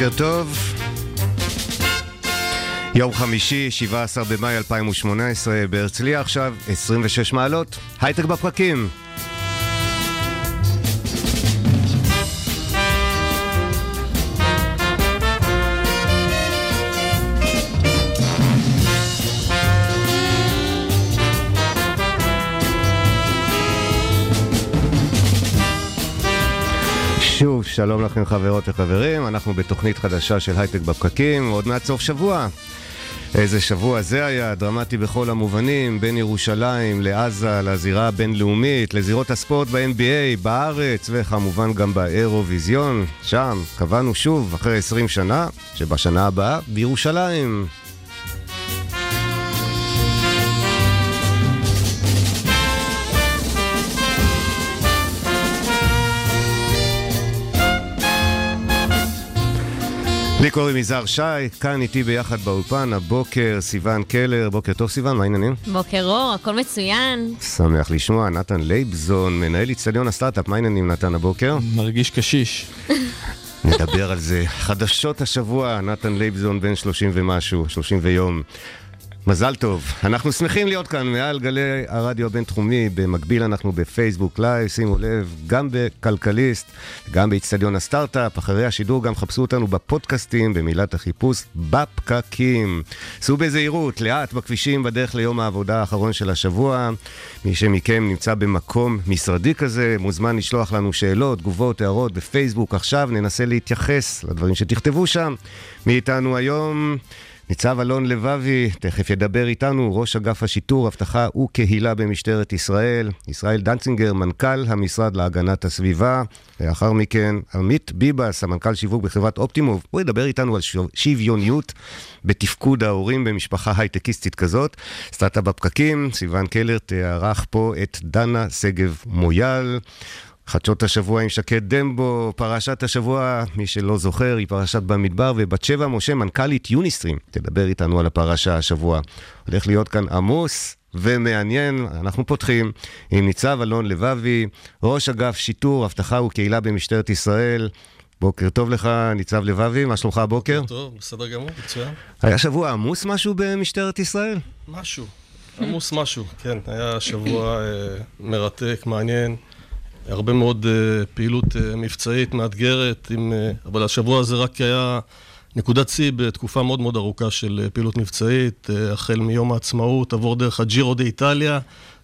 בוקר טוב. יום חמישי, 17 במאי 2018, בהרצליה עכשיו 26 מעלות. הייטק בפרקים. שלום לכם חברות וחברים, אנחנו בתוכנית חדשה של הייטק בפקקים, עוד מעט סוף שבוע. איזה שבוע זה היה, דרמטי בכל המובנים, בין ירושלים לעזה, לזירה הבינלאומית, לזירות הספורט ב-NBA, בארץ, וכמובן גם באירוויזיון. שם קבענו שוב, אחרי 20 שנה, שבשנה הבאה בירושלים. לי קוראים יזהר שי, כאן איתי ביחד באולפן, הבוקר סיון קלר, בוקר טוב סיון, מה העניינים? בוקר אור, הכל מצוין. שמח לשמוע, נתן לייבזון, מנהל אצטדיון הסטארט-אפ, מה העניינים נתן הבוקר? מרגיש קשיש. נדבר על זה. חדשות השבוע, נתן לייבזון בן 30 ומשהו, 30 ויום. מזל טוב. אנחנו שמחים להיות כאן מעל גלי הרדיו הבינתחומי, במקביל אנחנו בפייסבוק לייב, שימו לב, גם בכלכליסט, גם באיצטדיון הסטארט-אפ, אחרי השידור גם חפשו אותנו בפודקאסטים, במילת החיפוש, בפקקים. סעו בזהירות, לאט בכבישים בדרך ליום העבודה האחרון של השבוע. מי שמכם נמצא במקום משרדי כזה, מוזמן לשלוח לנו שאלות, תגובות, הערות בפייסבוק. עכשיו ננסה להתייחס לדברים שתכתבו שם. מי איתנו היום? ניצב אלון לבבי, תכף ידבר איתנו, ראש אגף השיטור, אבטחה וקהילה במשטרת ישראל, ישראל דנצינגר, מנכ"ל המשרד להגנת הסביבה, לאחר מכן עמית ביבס, המנכ"ל שיווק בחברת אופטימוב, הוא ידבר איתנו על שוויוניות בתפקוד ההורים במשפחה הייטקיסטית כזאת. סטארט-אפ בפקקים, סיון קלר תארח פה את דנה שגב מויאל. חדשות השבוע עם שקד דמבו, פרשת השבוע, מי שלא זוכר, היא פרשת במדבר, ובת שבע משה, מנכ"לית יוניסטרים, תדבר איתנו על הפרשה השבוע. הולך להיות כאן עמוס ומעניין, אנחנו פותחים עם ניצב אלון לבבי, ראש אגף שיטור, אבטחה וקהילה במשטרת ישראל. בוקר טוב לך, ניצב לבבי, מה שלומך הבוקר? טוב, בסדר גמור, מצוין. היה שבוע עמוס משהו במשטרת ישראל? משהו, עמוס משהו, כן. היה שבוע אה, מרתק, מעניין. הרבה מאוד uh, פעילות uh, מבצעית מאתגרת, עם, uh, אבל השבוע הזה רק היה נקודת שיא בתקופה מאוד מאוד ארוכה של uh, פעילות מבצעית, uh, החל מיום העצמאות, עבור דרך הג'ירו דה איטליה,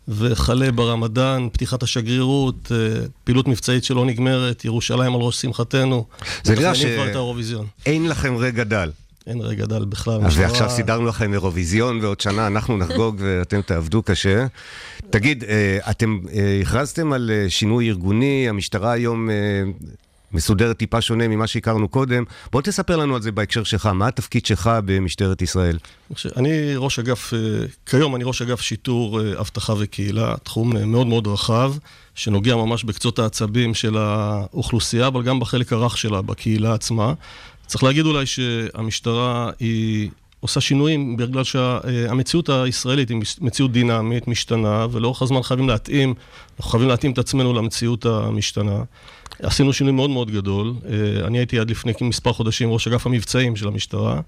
וכלה ברמדאן, פתיחת השגרירות, uh, פעילות מבצעית שלא נגמרת, ירושלים על ראש שמחתנו. זה נראה שאין לכם רגע דל. אין רגע דל בכלל. אז ועכשיו סידרנו לכם אירוויזיון, ועוד שנה אנחנו נחגוג ואתם תעבדו קשה. תגיד, אתם הכרזתם על שינוי ארגוני, המשטרה היום מסודרת טיפה שונה ממה שהכרנו קודם. בוא תספר לנו על זה בהקשר שלך, מה התפקיד שלך במשטרת ישראל? אני ראש אגף, כיום אני ראש אגף שיטור, אבטחה וקהילה, תחום מאוד מאוד רחב, שנוגע ממש בקצות העצבים של האוכלוסייה, אבל גם בחלק הרך שלה, בקהילה עצמה. צריך להגיד אולי שהמשטרה היא עושה שינויים בגלל שהמציאות הישראלית היא מציאות דינמית, משתנה, ולאורך הזמן חייבים להתאים, אנחנו חייבים להתאים את עצמנו למציאות המשתנה. עשינו שינוי מאוד מאוד גדול. אני הייתי עד לפני מספר חודשים ראש אגף המבצעים של המשטרה.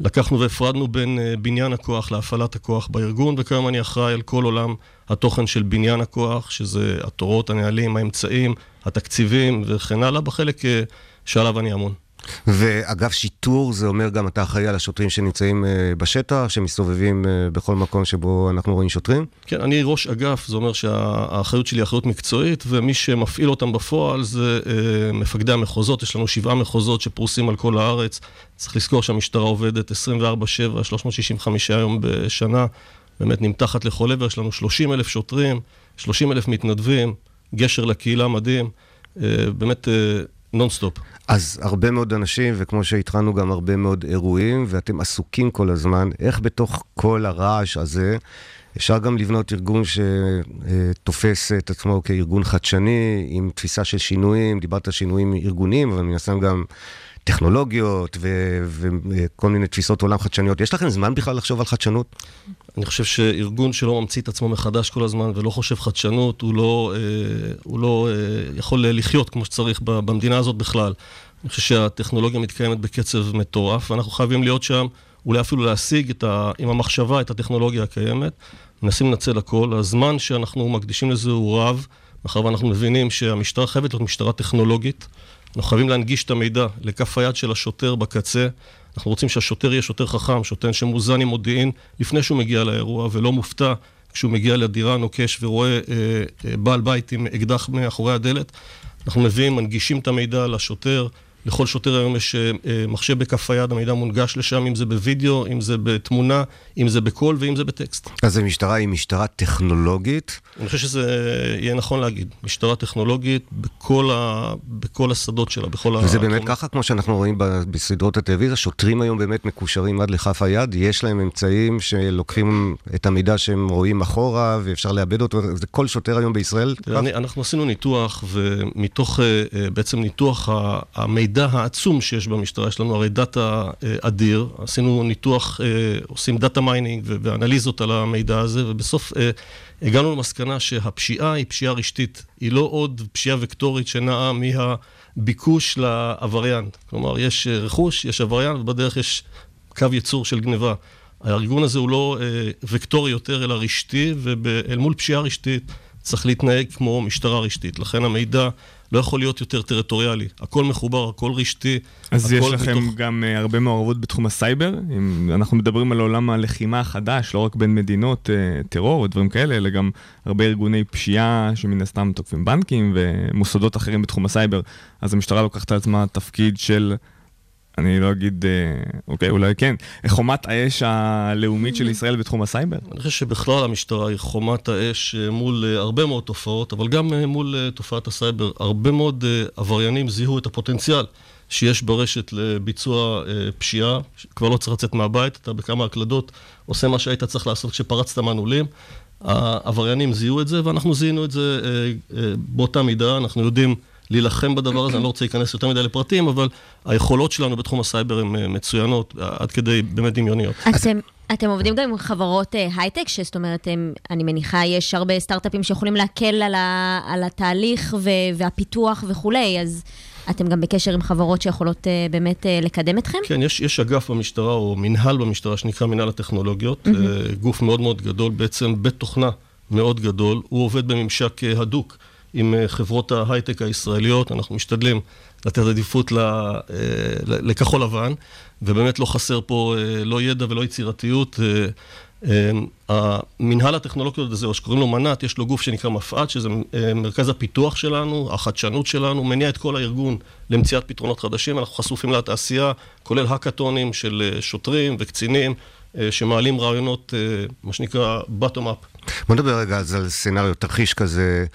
לקחנו והפרדנו בין בניין הכוח להפעלת הכוח בארגון, וכיום אני אחראי על כל עולם התוכן של בניין הכוח, שזה התורות, הנהלים, האמצעים, התקציבים וכן הלאה, בחלק שעליו אני אמון. ואגף שיטור, זה אומר גם אתה אחראי על השוטרים שנמצאים בשטח, שמסתובבים בכל מקום שבו אנחנו רואים שוטרים? כן, אני ראש אגף, זה אומר שהאחריות שלי היא אחריות מקצועית, ומי שמפעיל אותם בפועל זה מפקדי המחוזות, יש לנו שבעה מחוזות שפרוסים על כל הארץ. צריך לזכור שהמשטרה עובדת 24/7, 365 יום בשנה, באמת נמתחת לכל עבר, יש לנו 30 אלף שוטרים, 30 אלף מתנדבים, גשר לקהילה מדהים. באמת נונסטופ. אז הרבה מאוד אנשים, וכמו שהתחלנו גם הרבה מאוד אירועים, ואתם עסוקים כל הזמן, איך בתוך כל הרעש הזה, אפשר גם לבנות ארגון שתופס את עצמו כארגון חדשני, עם תפיסה של שינויים, דיברת שינויים ארגוניים, אבל מן הסתם גם טכנולוגיות וכל מיני תפיסות עולם חדשניות. יש לכם זמן בכלל לחשוב על חדשנות? אני חושב שארגון שלא ממציא את עצמו מחדש כל הזמן ולא חושב חדשנות, הוא לא, אה, הוא לא אה, יכול לחיות כמו שצריך במדינה הזאת בכלל. אני חושב שהטכנולוגיה מתקיימת בקצב מטורף, ואנחנו חייבים להיות שם, אולי אפילו להשיג ה, עם המחשבה את הטכנולוגיה הקיימת. מנסים לנצל הכל. הזמן שאנחנו מקדישים לזה הוא רב, מאחר ואנחנו מבינים שהמשטרה חייבת להיות משטרה טכנולוגית. אנחנו חייבים להנגיש את המידע לכף היד של השוטר בקצה. אנחנו רוצים שהשוטר יהיה שוטר חכם, שוטר שמוזן עם מודיעין לפני שהוא מגיע לאירוע, ולא מופתע כשהוא מגיע לדירה נוקש ורואה אה, אה, בעל בית עם אקדח מאחורי הדלת. אנחנו מביאים, מנגישים את המידע לשוטר, לכל שוטר היום יש אה, אה, מחשב בכף היד, המידע מונגש לשם, אם זה בווידאו, אם זה בתמונה, אם זה בקול ואם זה בטקסט. אז המשטרה היא משטרה טכנולוגית? אני חושב שזה יהיה נכון להגיד. משטרה טכנולוגית בכל, ה... בכל השדות שלה, בכל ה... וזה באמת ככה, כמו שאנחנו רואים בסדרות הטלוויזיה, שוטרים היום באמת מקושרים עד לכף היד, יש להם אמצעים שלוקחים את המידע שהם רואים אחורה ואפשר לאבד אותו, זה כל שוטר היום בישראל? אני, אנחנו עשינו ניתוח, ומתוך אה, בעצם ניתוח המידע המידע העצום שיש במשטרה, יש לנו הרי דאטה אה, אדיר, עשינו ניתוח, אה, עושים data mining ואנליזות על המידע הזה, ובסוף אה, הגענו למסקנה שהפשיעה היא פשיעה רשתית, היא לא עוד פשיעה וקטורית שנעה מהביקוש לעבריין. כלומר, יש רכוש, יש עבריין, ובדרך יש קו ייצור של גניבה. הארגון הזה הוא לא וקטורי יותר, אלא רשתי, ואל מול פשיעה רשתית צריך להתנהג כמו משטרה רשתית. לכן המידע... לא יכול להיות יותר טריטוריאלי. הכל מחובר, הכל רשתי. אז יש לכם מתוך... גם uh, הרבה מעורבות בתחום הסייבר? אם אנחנו מדברים על עולם הלחימה החדש, לא רק בין מדינות, uh, טרור ודברים כאלה, אלא גם הרבה ארגוני פשיעה שמן הסתם תוקפים בנקים ומוסדות אחרים בתחום הסייבר. אז המשטרה לוקחת על עצמה תפקיד של... אני לא אגיד, אה, אוקיי, אולי כן, חומת האש הלאומית של ישראל בתחום הסייבר? אני חושב שבכלל המשטרה היא חומת האש אה, מול אה, הרבה מאוד תופעות, אבל גם מול תופעת הסייבר. הרבה מאוד עבריינים זיהו את הפוטנציאל שיש ברשת לביצוע פשיעה, כבר לא צריך לצאת מהבית, אתה בכמה הקלדות עושה מה שהיית צריך לעשות כשפרצת מנעולים. העבריינים זיהו את זה, ואנחנו זיהינו את זה באותה מידה, אנחנו יודעים... להילחם בדבר הזה, אני לא רוצה להיכנס יותר מדי לפרטים, אבל היכולות שלנו בתחום הסייבר הן אה, מצוינות, עד כדי באמת דמיוניות. אתם... אתם עובדים גם עם חברות uh, הייטק, שזאת אומרת, הם, אני מניחה, יש הרבה סטארט-אפים שיכולים להקל על, ה, על התהליך ו, והפיתוח וכולי, אז אתם גם בקשר עם חברות שיכולות uh, באמת uh, לקדם אתכם? כן, יש, יש אגף במשטרה, או מנהל במשטרה, שנקרא מנהל הטכנולוגיות, mm-hmm. גוף מאוד מאוד גדול, בעצם בתוכנה מאוד גדול, הוא עובד בממשק הדוק. עם אה, חברות ההייטק הישראליות, אנחנו משתדלים לתת עדיפות אה, לכחול לבן, ובאמת לא חסר פה אה, לא ידע ולא יצירתיות. המנהל הטכנולוגיות הזה, או שקוראים לו מנ"ט, יש לו גוף שנקרא מפא"ת, שזה מרכז הפיתוח שלנו, החדשנות שלנו, מניע את כל הארגון למציאת פתרונות חדשים. אנחנו חשופים לתעשייה, כולל האקתונים של שוטרים וקצינים, שמעלים רעיונות, מה שנקרא bottom up. בוא נדבר רגע על סצנריו, תרחיש כזה.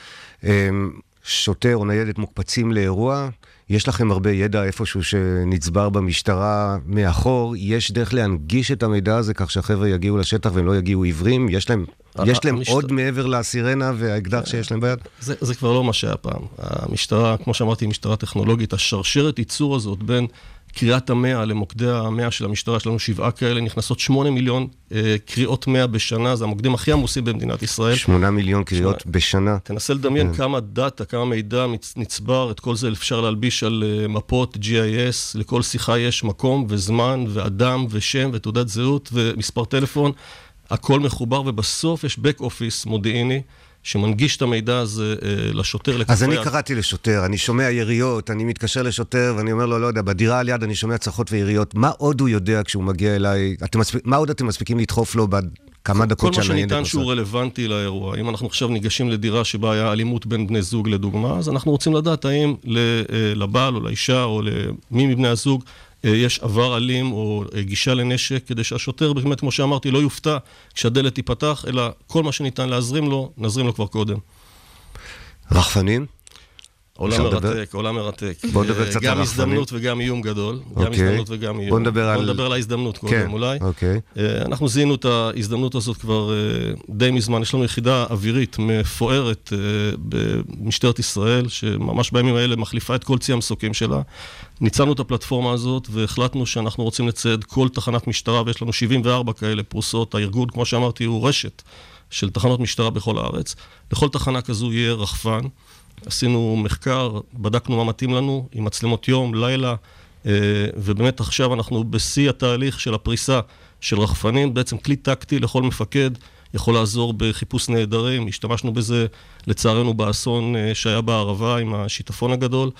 אמ, שוטר או ניידת מוקפצים לאירוע, יש לכם הרבה ידע איפשהו שנצבר במשטרה מאחור, יש דרך להנגיש את המידע הזה כך שהחבר'ה יגיעו לשטח והם לא יגיעו עיוורים? יש להם, יש להם המשטר... עוד מעבר לסירנה והאקדח שיש להם ביד? זה, זה כבר לא מה שהיה פעם. המשטרה, כמו שאמרתי, היא משטרה טכנולוגית. השרשרת ייצור הזאת בין קריאת המאה למוקדי המאה של המשטרה, יש לנו שבעה כאלה, נכנסות שמונה מיליון אה, קריאות מאה בשנה, זה המוקדים הכי עמוסים במדינת ישראל. שמונה מיליון קריאות שמונה. בשנה. תנסה לדמיין כן. כמה דאטה, כמה מידע נצבר, את כל זה אפשר להלביש על אה, מפות GIS, לכל שיחה יש מקום וזמן ואדם ושם ותעודת זהות ומספר טלפון, הכל מחובר ובסוף יש back office מודיעיני. שמנגיש את המידע הזה אה, לשוטר. אז אני קראתי לשוטר, אני שומע יריות, אני מתקשר לשוטר ואני אומר לו, לא יודע, בדירה על יד אני שומע צרחות ויריות. מה עוד הוא יודע כשהוא מגיע אליי? מספיק, מה עוד אתם מספיקים לדחוף לו בכמה דקות שהניידת עושה? כל מה שניתן שהוא רלוונטי לאירוע. אם אנחנו עכשיו ניגשים לדירה שבה היה אלימות בין בני זוג לדוגמה, אז אנחנו רוצים לדעת האם אה, לבעל או לאישה או למי מבני הזוג יש עבר אלים או אה, גישה לנשק, כדי שהשוטר, באמת, כמו שאמרתי, לא יופתע כשהדלת תיפתח, אלא כל מה שניתן להזרים לו, נזרים לו כבר קודם. רחפנים? עולם? מרתק, עולם מרתק. בוא נדבר קצת על גם הרחפנים. הזדמנות וגם איום גדול. גם אוקיי. הזדמנות וגם איום. בוא נדבר על- בוא נדבר על ההזדמנות כן, קודם אולי. אוקיי. אה, אנחנו זיהינו את ההזדמנות הזאת כבר אה, די מזמן. יש לנו יחידה אווירית מפוארת אה, במשטרת ישראל, שממש בימים האלה מחליפה את כל צי המסוקים שלה. ניצלנו את הפלטפורמה הזאת והחלטנו שאנחנו רוצים לצייד כל תחנת משטרה, ויש לנו 74 כאלה פרוסות. הארגון, כמו שאמרתי, הוא רשת של תחנות משטרה בכל הארץ. לכל תחנה כזו יהיה רחפן. עשינו מחקר, בדקנו מה מתאים לנו, עם מצלמות יום, לילה, אה, ובאמת עכשיו אנחנו בשיא התהליך של הפריסה של רחפנים, בעצם כלי טקטי לכל מפקד, יכול לעזור בחיפוש נעדרים, השתמשנו בזה לצערנו באסון אה, שהיה בערבה עם השיטפון הגדול,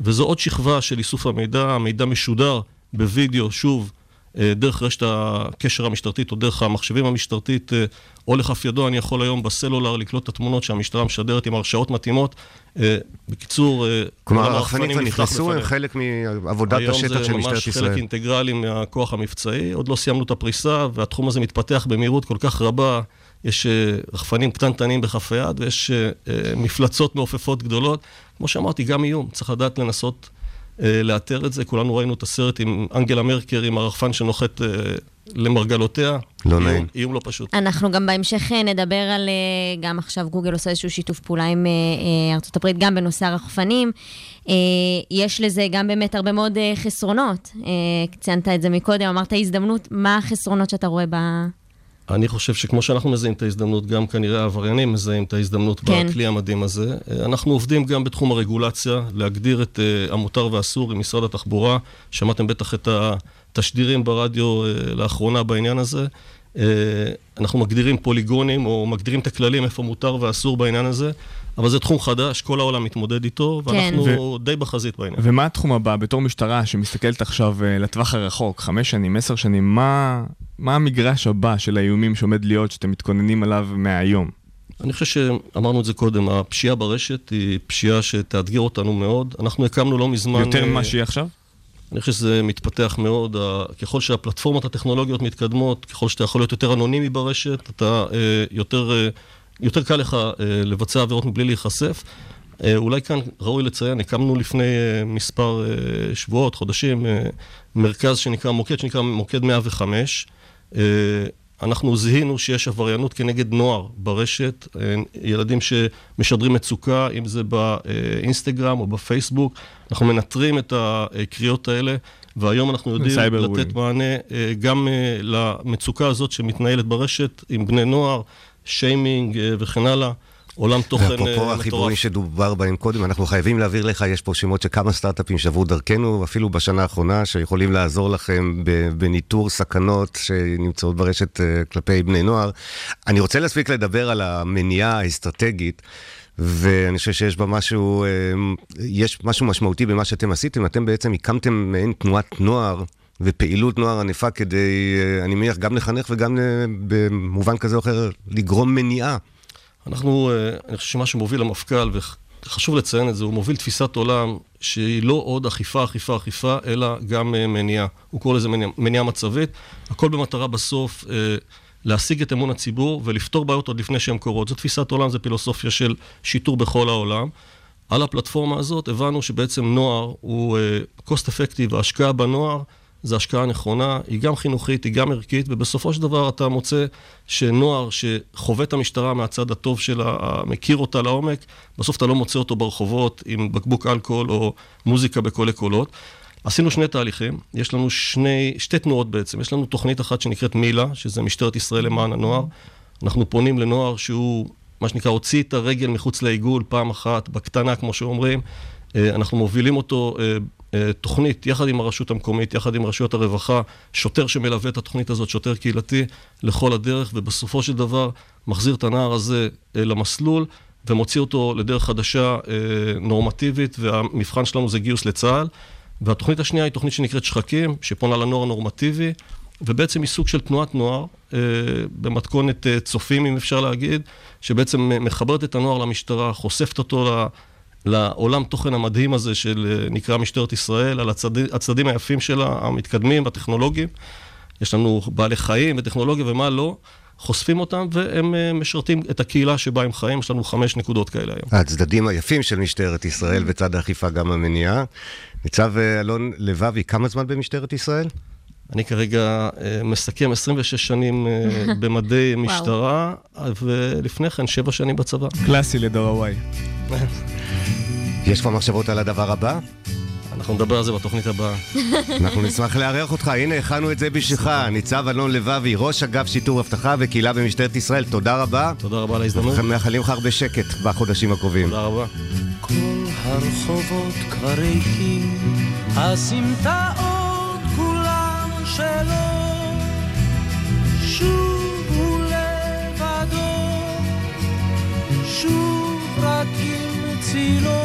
וזו עוד שכבה של איסוף המידע, המידע משודר בווידאו, שוב, דרך רשת הקשר המשטרתית או דרך המחשבים המשטרתית, אה, או לכף ידו, אני יכול היום בסלולר לקלוט את התמונות שהמשטרה משדרת עם הרשאות מתאימות. אה, בקיצור, אה, כלומר, הרחפנים כבר נכנסו, הם. חלק מעבודת השטח של היום משטרת זה ממש ישראל. חלק אינטגרלי מהכוח המבצעי. עוד לא סיימנו את הפריסה, והתחום הזה מתפתח במהירות כל כך רבה. יש אה, רחפנים קטנטנים בכף היד, ויש אה, אה, מפלצות מעופפות גדולות. כמו שאמרתי, גם איום, צריך לדעת לנסות אה, לאתר את זה. כולנו ראינו את הסרט עם אנגלה מרקר, עם הרחפן שנוחת אה, למרגלותיה. לא נעים. איום לא פשוט. אנחנו גם בהמשך אה, נדבר על, אה, גם עכשיו גוגל עושה איזשהו שיתוף פעולה עם אה, אה, ארצות הברית, גם בנושא הרחפנים. אה, יש לזה גם באמת הרבה מאוד אה, חסרונות. אה, ציינת את זה מקודם, אמרת הזדמנות, מה החסרונות שאתה רואה ב... אני חושב שכמו שאנחנו מזהים את ההזדמנות, גם כנראה העבריינים מזהים את ההזדמנות כן. בכלי המדהים הזה. אה, אנחנו עובדים גם בתחום הרגולציה, להגדיר את אה, המותר והאסור עם משרד התחבורה. שמעתם בטח את התשדירים ברדיו אה, לאחרונה בעניין הזה. אה, אנחנו מגדירים פוליגונים, או מגדירים את הכללים איפה מותר ואסור בעניין הזה, אבל זה תחום חדש, כל העולם מתמודד איתו, כן. ואנחנו די בחזית בעניין. ומה התחום הבא, בתור משטרה שמסתכלת עכשיו אה, לטווח הרחוק, חמש שנים, עשר שנים, מה, מה המגרש הבא של האיומים שעומד להיות, שאתם מתכוננים עליו מהיום? אני חושב שאמרנו את זה קודם, הפשיעה ברשת היא פשיעה שתאתגר אותנו מאוד. אנחנו הקמנו לא מזמן... יותר אה, ממה שיהיה עכשיו? אני חושב שזה מתפתח מאוד. ככל שהפלטפורמות הטכנולוגיות מתקדמות, ככל שאתה יכול להיות יותר אנונימי ברשת, אתה אה, יותר, אה, יותר קל לך אה, לבצע עבירות מבלי להיחשף. אה, אולי כאן ראוי לציין, הקמנו לפני אה, מספר שבועות, חודשים, מרכז שנקרא, מוקד שנקרא מוקד 105. אה, אנחנו זיהינו שיש עבריינות כנגד נוער ברשת, ילדים שמשדרים מצוקה, אם זה באינסטגרם או בפייסבוק. אנחנו מנטרים את הקריאות האלה, והיום אנחנו יודעים לתת. מענה גם למצוקה הזאת שמתנהלת ברשת עם בני נוער, שיימינג אה, וכן הלאה. עולם תוכן אה, ואפרופו מטורף. החיבורים שדובר בהם קודם, אנחנו חייבים להעביר לך, יש פה שמות של כמה סטארט-אפים שעברו דרכנו, אפילו בשנה האחרונה, שיכולים לעזור לכם בניטור סכנות שנמצאות ברשת אה, כלפי בני נוער. אני רוצה להספיק לדבר על המניעה האסטרטגית. ואני חושב שיש בה משהו, יש משהו משמעותי במה שאתם עשיתם. אתם בעצם הקמתם מעין תנועת נוער ופעילות נוער ענפה כדי, אה, אני מניח, גם לחנך וגם אה, במובן כזה או אחר לגרום מניעה. אנחנו, אה, אני חושב שמה שמוביל המפכ"ל, וחשוב לציין את זה, הוא מוביל תפיסת עולם שהיא לא עוד אכיפה, אכיפה, אכיפה, אלא גם מניעה. הוא קורא לזה מניעה, מניעה מצבית. הכל במטרה בסוף להשיג את אמון הציבור ולפתור בעיות עוד לפני שהן קורות. זו תפיסת עולם, זו פילוסופיה של שיטור בכל העולם. על הפלטפורמה הזאת הבנו שבעצם נוער הוא cost effective, ההשקעה בנוער זו השקעה נכונה, היא גם חינוכית, היא גם ערכית, ובסופו של דבר אתה מוצא שנוער שחווה את המשטרה מהצד הטוב שלה, מכיר אותה לעומק, בסוף אתה לא מוצא אותו ברחובות עם בקבוק אלכוהול או מוזיקה בקולי קולות. עשינו שני תהליכים, יש לנו שני, שתי תנועות בעצם, יש לנו תוכנית אחת שנקראת מילה, שזה משטרת ישראל למען הנוער. אנחנו פונים לנוער שהוא, מה שנקרא, הוציא את הרגל מחוץ לעיגול פעם אחת, בקטנה, כמו שאומרים. אה, אנחנו מובילים אותו אה, תוכנית יחד עם הרשות המקומית, יחד עם רשויות הרווחה, שוטר שמלווה את התוכנית הזאת, שוטר קהילתי, לכל הדרך, ובסופו של דבר מחזיר את הנער הזה אה, למסלול ומוציא אותו לדרך חדשה אה, נורמטיבית, והמבחן שלנו זה גיוס לצה"ל. והתוכנית השנייה היא תוכנית שנקראת שחקים, שפונה לנוער הנורמטיבי, ובעצם היא סוג של תנועת נוער, אה, במתכונת אה, צופים, אם אפשר להגיד, שבעצם אה, מחברת את הנוער למשטרה, חושפת אותו ל... לעולם תוכן המדהים הזה של אה, נקרא משטרת ישראל, על הצד... הצדדים היפים שלה, המתקדמים, הטכנולוגיים. יש לנו בעלי חיים וטכנולוגיה ומה לא, חושפים אותם, והם אה, משרתים את הקהילה שבה הם חיים, יש לנו חמש נקודות כאלה היום. הצדדים היפים של משטרת ישראל בצד האכיפה גם המניעה. ניצב אה, אלון לבבי, כמה זמן במשטרת ישראל? אני כרגע מסכם 26 שנים במדי משטרה, ולפני כן שבע שנים בצבא. קלאסי לדור ה-Y. יש כבר מחשבות על הדבר הבא? אנחנו נדבר על זה בתוכנית הבאה. אנחנו נשמח לארח אותך, הנה הכנו את זה בשבילך. ניצב אלון לבבי, ראש אגף שיטור אבטחה וקהילה במשטרת ישראל, תודה רבה. תודה רבה על ההזדמנות. אנחנו מאחלים לך הרבה שקט בחודשים הקרובים. תודה רבה. כל הרחובות כבר ריקים, הסמטאות כולן שלו, שוב הוא לבדו, שוב רק צילו.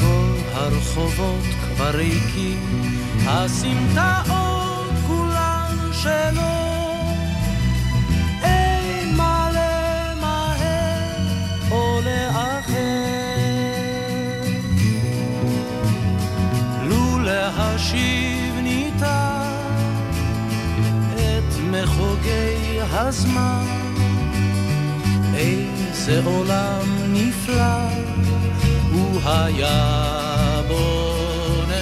כל הרחובות כבר ריקים, הסמטאות כולן שלו. אין מה למהר או לאחר. לו להשיב ניתן את מחוגי הזמן, איזה עולם נפלא הוא היה בוננו,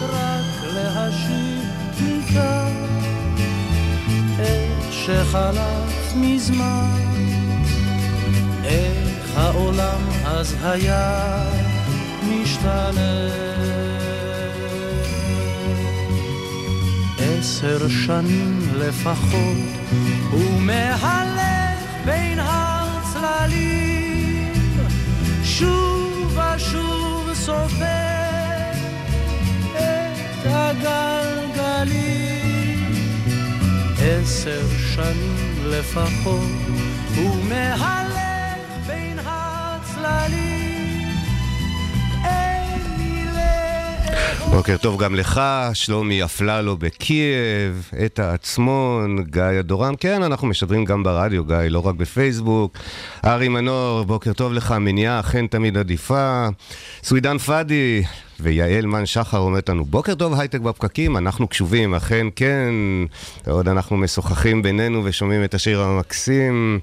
רק להשיב את שחלף מזמן, איך העולם אז היה משתנה. עשר שנים לפחות, הוא מהלך בין הצללים, שוב ושוב סופר את הגלגלים. עשר שנים לפחות, הוא מהלך בין הצללים. בוקר טוב גם לך, שלומי אפללו בקייב, איתה עצמון, גיא אדורם. כן, אנחנו משדרים גם ברדיו, גיא, לא רק בפייסבוק. ארי מנור, בוקר טוב לך, מניעה אכן תמיד עדיפה. סווידן פאדי ויעל מן שחר אומרת לנו, בוקר טוב הייטק בפקקים, אנחנו קשובים, אכן כן. עוד אנחנו משוחחים בינינו ושומעים את השיר המקסים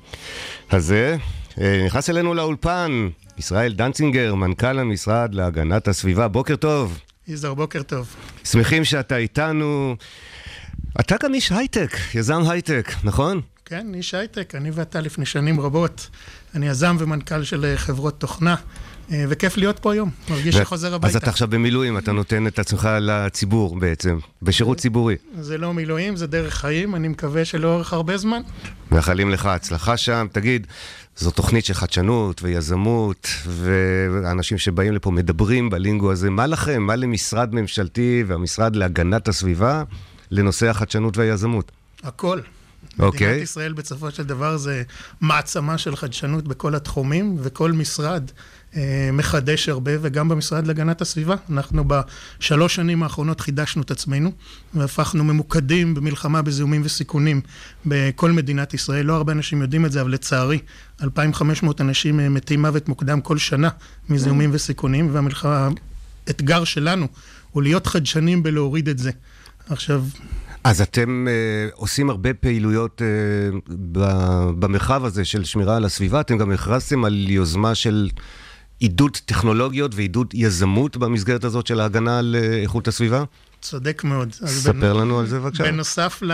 הזה. אה, נכנס אלינו לאולפן, ישראל דנצינגר, מנכ"ל המשרד להגנת הסביבה. בוקר טוב. יזהר, בוקר טוב. שמחים שאתה איתנו. אתה גם איש הייטק, יזם הייטק, נכון? כן, איש הייטק, אני ואתה לפני שנים רבות. אני יזם ומנכ"ל של אה, חברות תוכנה, אה, וכיף להיות פה היום. מרגיש ו- שחוזר הביתה. אז אתה עכשיו במילואים, אתה נותן את עצמך לציבור בעצם, בשירות ציבורי. זה לא מילואים, זה דרך חיים, אני מקווה שלאורך הרבה זמן. מאחלים לך הצלחה שם. תגיד, זו תוכנית של חדשנות ויזמות, ואנשים שבאים לפה מדברים בלינגו הזה. מה לכם, מה למשרד ממשלתי והמשרד להגנת הסביבה לנושא החדשנות והיזמות? הכל. אוקיי. מדינת ישראל בסופו של דבר זה מעצמה של חדשנות בכל התחומים, וכל משרד מחדש הרבה, וגם במשרד להגנת הסביבה. אנחנו בשלוש שנים האחרונות חידשנו את עצמנו, והפכנו ממוקדים במלחמה בזיהומים וסיכונים בכל מדינת ישראל. לא הרבה אנשים יודעים את זה, אבל לצערי, 2,500 אנשים אה, מתים מוות מוקדם כל שנה מזיהומים וסיכונים, והאתגר שלנו הוא להיות חדשנים בלהוריד את זה. עכשיו, אז אתם אה, עושים הרבה פעילויות אה, ב- במרחב הזה של שמירה על הסביבה, אתם גם הכרזתם על יוזמה של עידוד טכנולוגיות ועידוד יזמות במסגרת הזאת של ההגנה על אה, איכות הסביבה? צודק מאוד. ספר לנו על זה בבקשה. בנוסף, ל...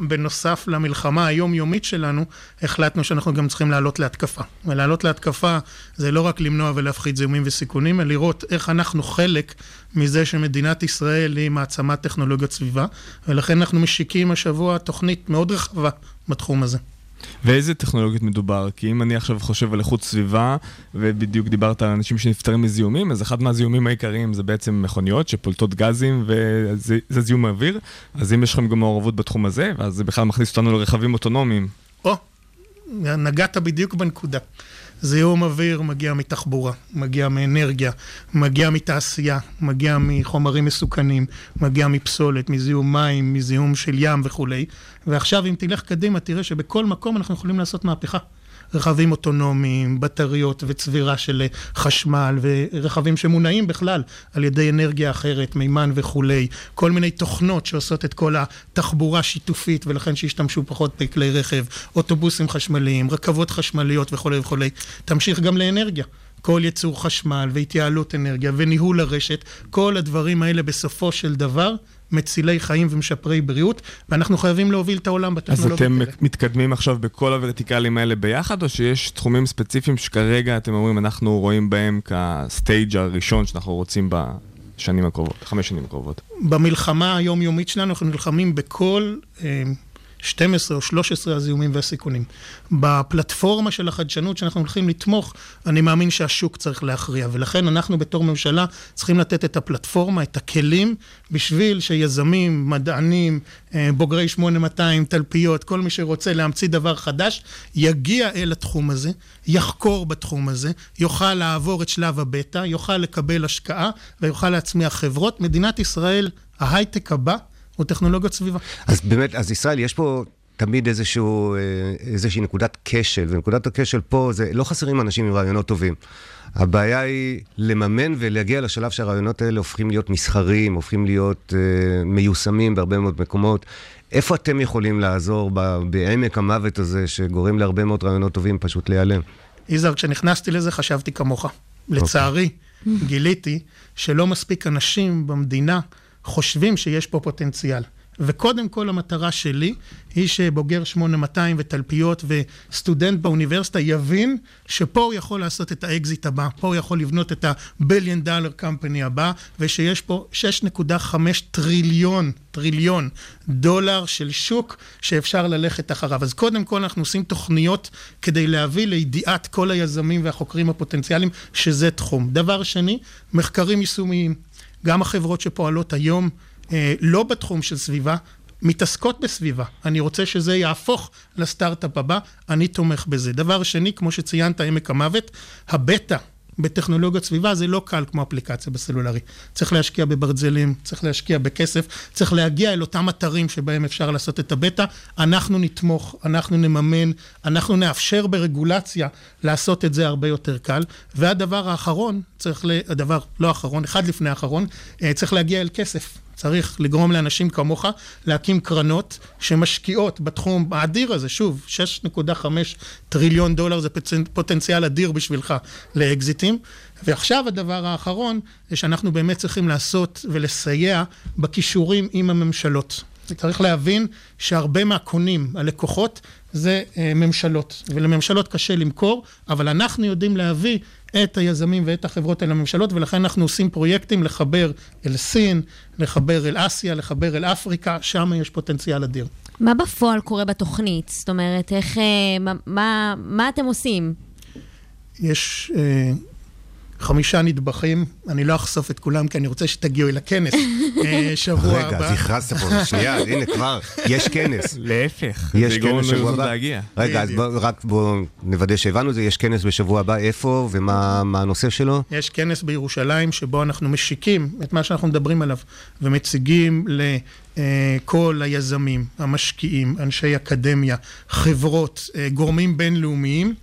בנוסף למלחמה היומיומית שלנו, החלטנו שאנחנו גם צריכים לעלות להתקפה. ולעלות להתקפה זה לא רק למנוע ולהפחית זיהומים וסיכונים, אלא לראות איך אנחנו חלק מזה שמדינת ישראל היא מעצמת טכנולוגיות סביבה, ולכן אנחנו משיקים השבוע תוכנית מאוד רחבה בתחום הזה. ואיזה טכנולוגיות מדובר? כי אם אני עכשיו חושב על איכות סביבה, ובדיוק דיברת על אנשים שנפטרים מזיהומים, אז אחד מהזיהומים העיקריים זה בעצם מכוניות שפולטות גזים וזה זה זיהום אוויר, אז אם יש לכם גם מעורבות בתחום הזה, ואז זה בכלל מכניס אותנו לרכבים אוטונומיים. או, נגעת בדיוק בנקודה. זיהום אוויר מגיע מתחבורה, מגיע מאנרגיה, מגיע מתעשייה, מגיע מחומרים מסוכנים, מגיע מפסולת, מזיהום מים, מזיהום של ים וכולי. ועכשיו, אם תלך קדימה, תראה שבכל מקום אנחנו יכולים לעשות מהפכה. רכבים אוטונומיים, בטריות וצבירה של אה, חשמל, ורכבים שמונעים בכלל על ידי אנרגיה אחרת, מימן וכולי, כל מיני תוכנות שעושות את כל התחבורה השיתופית, ולכן שישתמשו פחות בכלי רכב, אוטובוסים חשמליים, רכבות חשמליות וכולי וכולי. תמשיך גם לאנרגיה. כל ייצור חשמל והתייעלות אנרגיה וניהול הרשת, כל הדברים האלה בסופו של דבר מצילי חיים ומשפרי בריאות, ואנחנו חייבים להוביל את העולם אז בטכנולוגיות אתם האלה. מתקדמים עכשיו בכל הוורטיקלים האלה ביחד, או שיש תחומים ספציפיים שכרגע אתם אומרים, אנחנו רואים בהם כסטייג' הראשון שאנחנו רוצים בשנים הקרובות, חמש שנים הקרובות? במלחמה היומיומית שלנו אנחנו נלחמים בכל אה, 12 או 13 הזיהומים והסיכונים. בפלטפורמה של החדשנות שאנחנו הולכים לתמוך, אני מאמין שהשוק צריך להכריע, ולכן אנחנו בתור ממשלה צריכים לתת את הפלטפורמה, את הכלים, בשביל שיזמים, מדענים, אה, בוגרי 8200, תלפיות, כל מי שרוצה להמציא דבר חדש, יגיע אל התחום הזה, יחקור בתחום הזה, יוכל לעבור את שלב הבטא, יוכל לקבל השקעה ויוכל להצמיח חברות. מדינת ישראל, ההייטק הבא, הוא טכנולוגיות סביבה. אז באמת, אז ישראל, יש פה תמיד איזשהו, אה, איזושהי נקודת כשל, ונקודת הכשל פה זה, לא חסרים אנשים עם רעיונות טובים. הבעיה היא לממן ולהגיע לשלב שהרעיונות האלה הופכים להיות מסחריים, הופכים להיות אה, מיושמים בהרבה מאוד מקומות. איפה אתם יכולים לעזור בעמק המוות הזה, שגורם להרבה מאוד רעיונות טובים פשוט להיעלם? יזהר, כשנכנסתי לזה חשבתי כמוך. לצערי, גיליתי שלא מספיק אנשים במדינה חושבים שיש פה פוטנציאל. וקודם כל המטרה שלי היא שבוגר 8200 ותלפיות וסטודנט באוניברסיטה יבין שפה הוא יכול לעשות את האקזיט הבא, פה הוא יכול לבנות את ה billion dollar company הבא, ושיש פה 6.5 טריליון, טריליון דולר של שוק שאפשר ללכת אחריו. אז קודם כל אנחנו עושים תוכניות כדי להביא לידיעת כל היזמים והחוקרים הפוטנציאליים שזה תחום. דבר שני, מחקרים יישומיים. גם החברות שפועלות היום אה, לא בתחום של סביבה, מתעסקות בסביבה. אני רוצה שזה יהפוך לסטארט-אפ הבא, אני תומך בזה. דבר שני, כמו שציינת, עמק המוות, הבטא בטכנולוגיות סביבה זה לא קל כמו אפליקציה בסלולרי. צריך להשקיע בברזלים, צריך להשקיע בכסף, צריך להגיע אל אותם אתרים שבהם אפשר לעשות את הבטא. אנחנו נתמוך, אנחנו נממן, אנחנו נאפשר ברגולציה לעשות את זה הרבה יותר קל. והדבר האחרון, צריך. הדבר לא האחרון, אחד לפני האחרון, אה, צריך להגיע אל כסף. צריך לגרום לאנשים כמוך להקים קרנות שמשקיעות בתחום האדיר הזה, שוב, 6.5 טריליון דולר זה פוטנציאל אדיר בשבילך לאקזיטים. ועכשיו הדבר האחרון, זה שאנחנו באמת צריכים לעשות ולסייע בכישורים עם הממשלות. צריך להבין שהרבה מהקונים, הלקוחות, זה אה, ממשלות, ולממשלות קשה למכור, אבל אנחנו יודעים להביא את היזמים ואת החברות אל הממשלות, ולכן אנחנו עושים פרויקטים לחבר אל סין, לחבר אל אסיה, לחבר אל אפריקה, שם יש פוטנציאל אדיר. מה בפועל קורה בתוכנית? זאת אומרת, איך... אה, מה, מה, מה אתם עושים? יש אה, חמישה נדבכים, אני לא אחשוף את כולם כי אני רוצה שתגיעו אל הכנס אה, שבוע רגע, הבא. אז הכרזת פה, שנייה, הנה כבר, יש כנס. להפך, יש כנס שבוע הבא. להגיע. רגע, אז. בוא- רק בואו נוודא שהבנו את זה, יש כנס בשבוע הבא, איפה ומה מה הנושא שלו? יש כנס בירושלים שבו אנחנו משיקים את מה שאנחנו מדברים עליו ומציגים לכל היזמים, המשקיעים, אנשי אקדמיה, חברות, אה, גורמים בינלאומיים.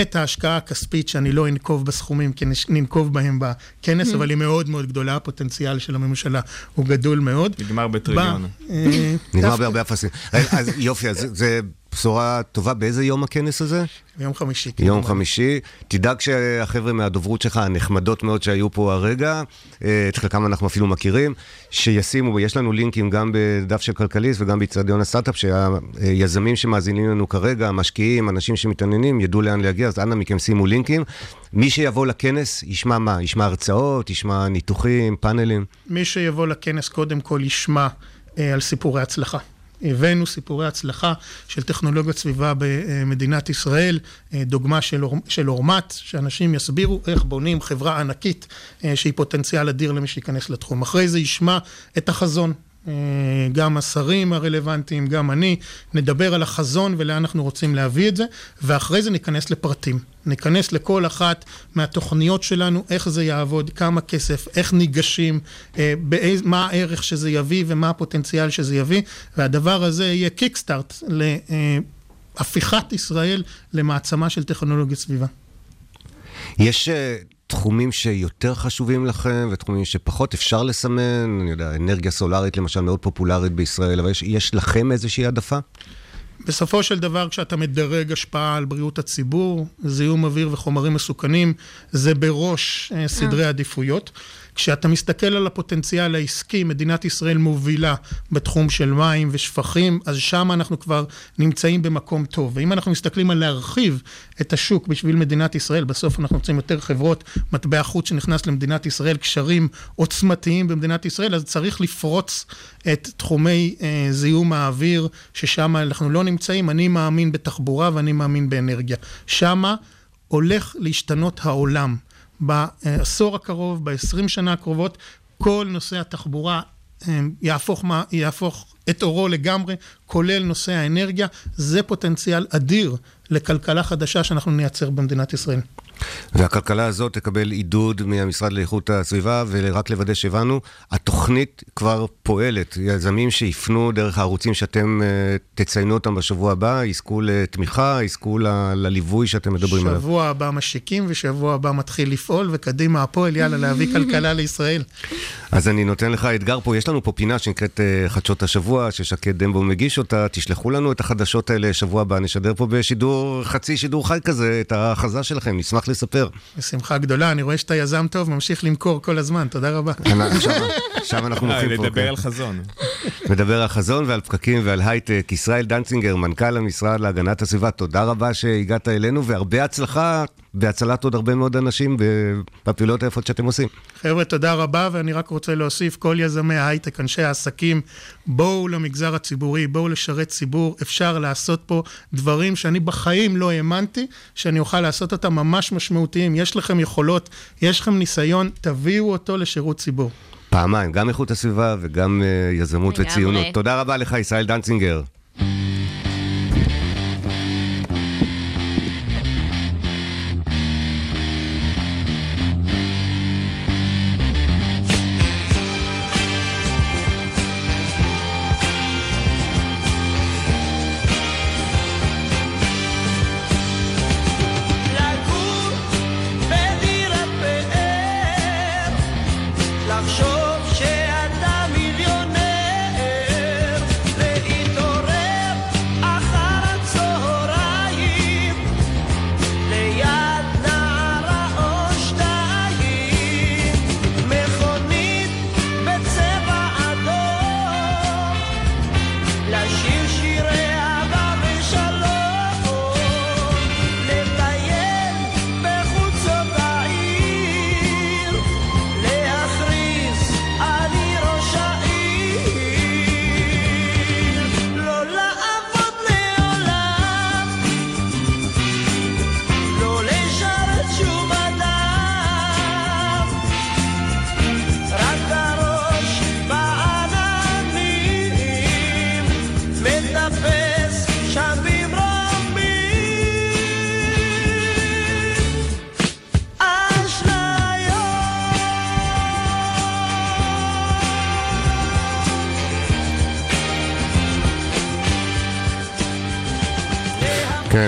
את ההשקעה הכספית שאני לא אנקוב בסכומים, כי ננקוב בהם בכנס, אבל היא מאוד מאוד גדולה, הפוטנציאל של הממשלה הוא גדול מאוד. נגמר בטריליון. אה, נגמר בהרבה אפסים. אז יופי, אז זה בשורה טובה. באיזה יום הכנס הזה? ביום חמישי. יום. חמישי. תדאג שהחבר'ה מהדוברות שלך, הנחמדות מאוד שהיו פה הרגע, אה, את חלקם אנחנו אפילו מכירים, שישימו, יש לנו לינקים גם בדף של כלכליסט וגם באיצטדיון הסטארט-אפ, שהיזמים שמאזינים לנו כרגע, המשקיעים, אנשים שמתעניינים, ידעו לאן להגיע, אז אנא מכם שימו לינקים. מי שיבוא לכנס, ישמע מה? ישמע הרצאות, ישמע ניתוחים, פאנלים. מי שיבוא לכנס קודם כל ישמע אה, על סיפורי הצלחה. הבאנו סיפורי הצלחה של טכנולוגיות סביבה במדינת ישראל, אה, דוגמה של, אור- של אורמט, שאנשים יסבירו איך בונים חברה ענקית אה, שהיא פוטנציאל אדיר למי שייכנס לתחום. אחרי זה ישמע את החזון. אה, גם השרים הרלוונטיים, גם אני, נדבר על החזון ולאן אנחנו רוצים להביא את זה, ואחרי זה ניכנס לפרטים. ניכנס לכל אחת מהתוכניות שלנו, איך זה יעבוד, כמה כסף, איך ניגשים, אה, באיז, מה הערך שזה יביא ומה הפוטנציאל שזה יביא, והדבר הזה יהיה קיקסטארט הפיכת ישראל למעצמה של טכנולוגיה סביבה. יש אה, תחומים שיותר חשובים לכם ותחומים שפחות אפשר לסמן? אני יודע, אנרגיה סולארית למשל מאוד פופולרית בישראל, אבל יש, יש לכם איזושהי העדפה? בסופו של דבר, כשאתה מדרג השפעה על בריאות הציבור, זיהום אוויר וחומרים מסוכנים, זה בראש אה, סדרי עדיפויות. כשאתה מסתכל על הפוטנציאל העסקי, מדינת ישראל מובילה בתחום של מים ושפכים, אז שם אנחנו כבר נמצאים במקום טוב. ואם אנחנו מסתכלים על להרחיב את השוק בשביל מדינת ישראל, בסוף אנחנו רוצים יותר חברות, מטבע חוץ שנכנס למדינת ישראל, קשרים עוצמתיים במדינת ישראל, אז צריך לפרוץ את תחומי אה, זיהום האוויר, ששם אנחנו לא נמצאים. אני מאמין בתחבורה ואני מאמין באנרגיה. שמה הולך להשתנות העולם. בעשור הקרוב, ב-20 שנה הקרובות, כל נושא התחבורה אה, יהפוך, יהפוך את אורו לגמרי, כולל נושא האנרגיה. זה פוטנציאל אדיר לכלכלה חדשה שאנחנו נייצר במדינת ישראל. והכלכלה הזאת תקבל עידוד מהמשרד לאיכות הסביבה, ורק לוודא שהבנו, התוכנית כבר פועלת. יזמים שיפנו דרך הערוצים שאתם uh, תציינו אותם בשבוע הבא, יזכו לתמיכה, יזכו ל- לליווי שאתם מדברים עליו. שבוע הבא משיקים ושבוע הבא מתחיל לפעול, וקדימה הפועל, יאללה, להביא כלכלה לישראל. אז אני נותן לך אתגר פה, יש לנו פה פינה שנקראת uh, חדשות השבוע, ששקד דמבו מגיש אותה, תשלחו לנו את החדשות האלה שבוע הבא, נשדר פה בשידור, חצי שידור חי כזה, את ההכרזה שלכם, נשמח לספר. בשמחה גדולה, אני רואה שאתה יזם טוב, ממשיך למכור כל הזמן, תודה רבה. עכשיו אנחנו מוכרים פה. לדבר כן. על חזון. מדבר על חזון ועל פקקים ועל הייטק. ישראל דנצינגר, מנכ"ל המשרד להגנת הסביבה, תודה רבה שהגעת אלינו, והרבה הצלחה בהצלת עוד הרבה מאוד אנשים בפעילויות היפות שאתם עושים. חבר'ה, תודה רבה, ואני רק רוצה להוסיף, כל יזמי ההייטק, אנשי העסקים, בואו למגזר הציבורי, בואו לשרת ציבור, אפשר לעשות פה דברים שאני בחיים לא האמנתי שאני אוכל לעשות אותם ממש משמעותיים. יש לכם יכולות, יש לכם ניסיון, תביאו אותו לשירות ציבור. פעמיים, גם איכות הסביבה וגם uh, יזמות. וציונות. תודה רבה לך, ישראל דנצינגר.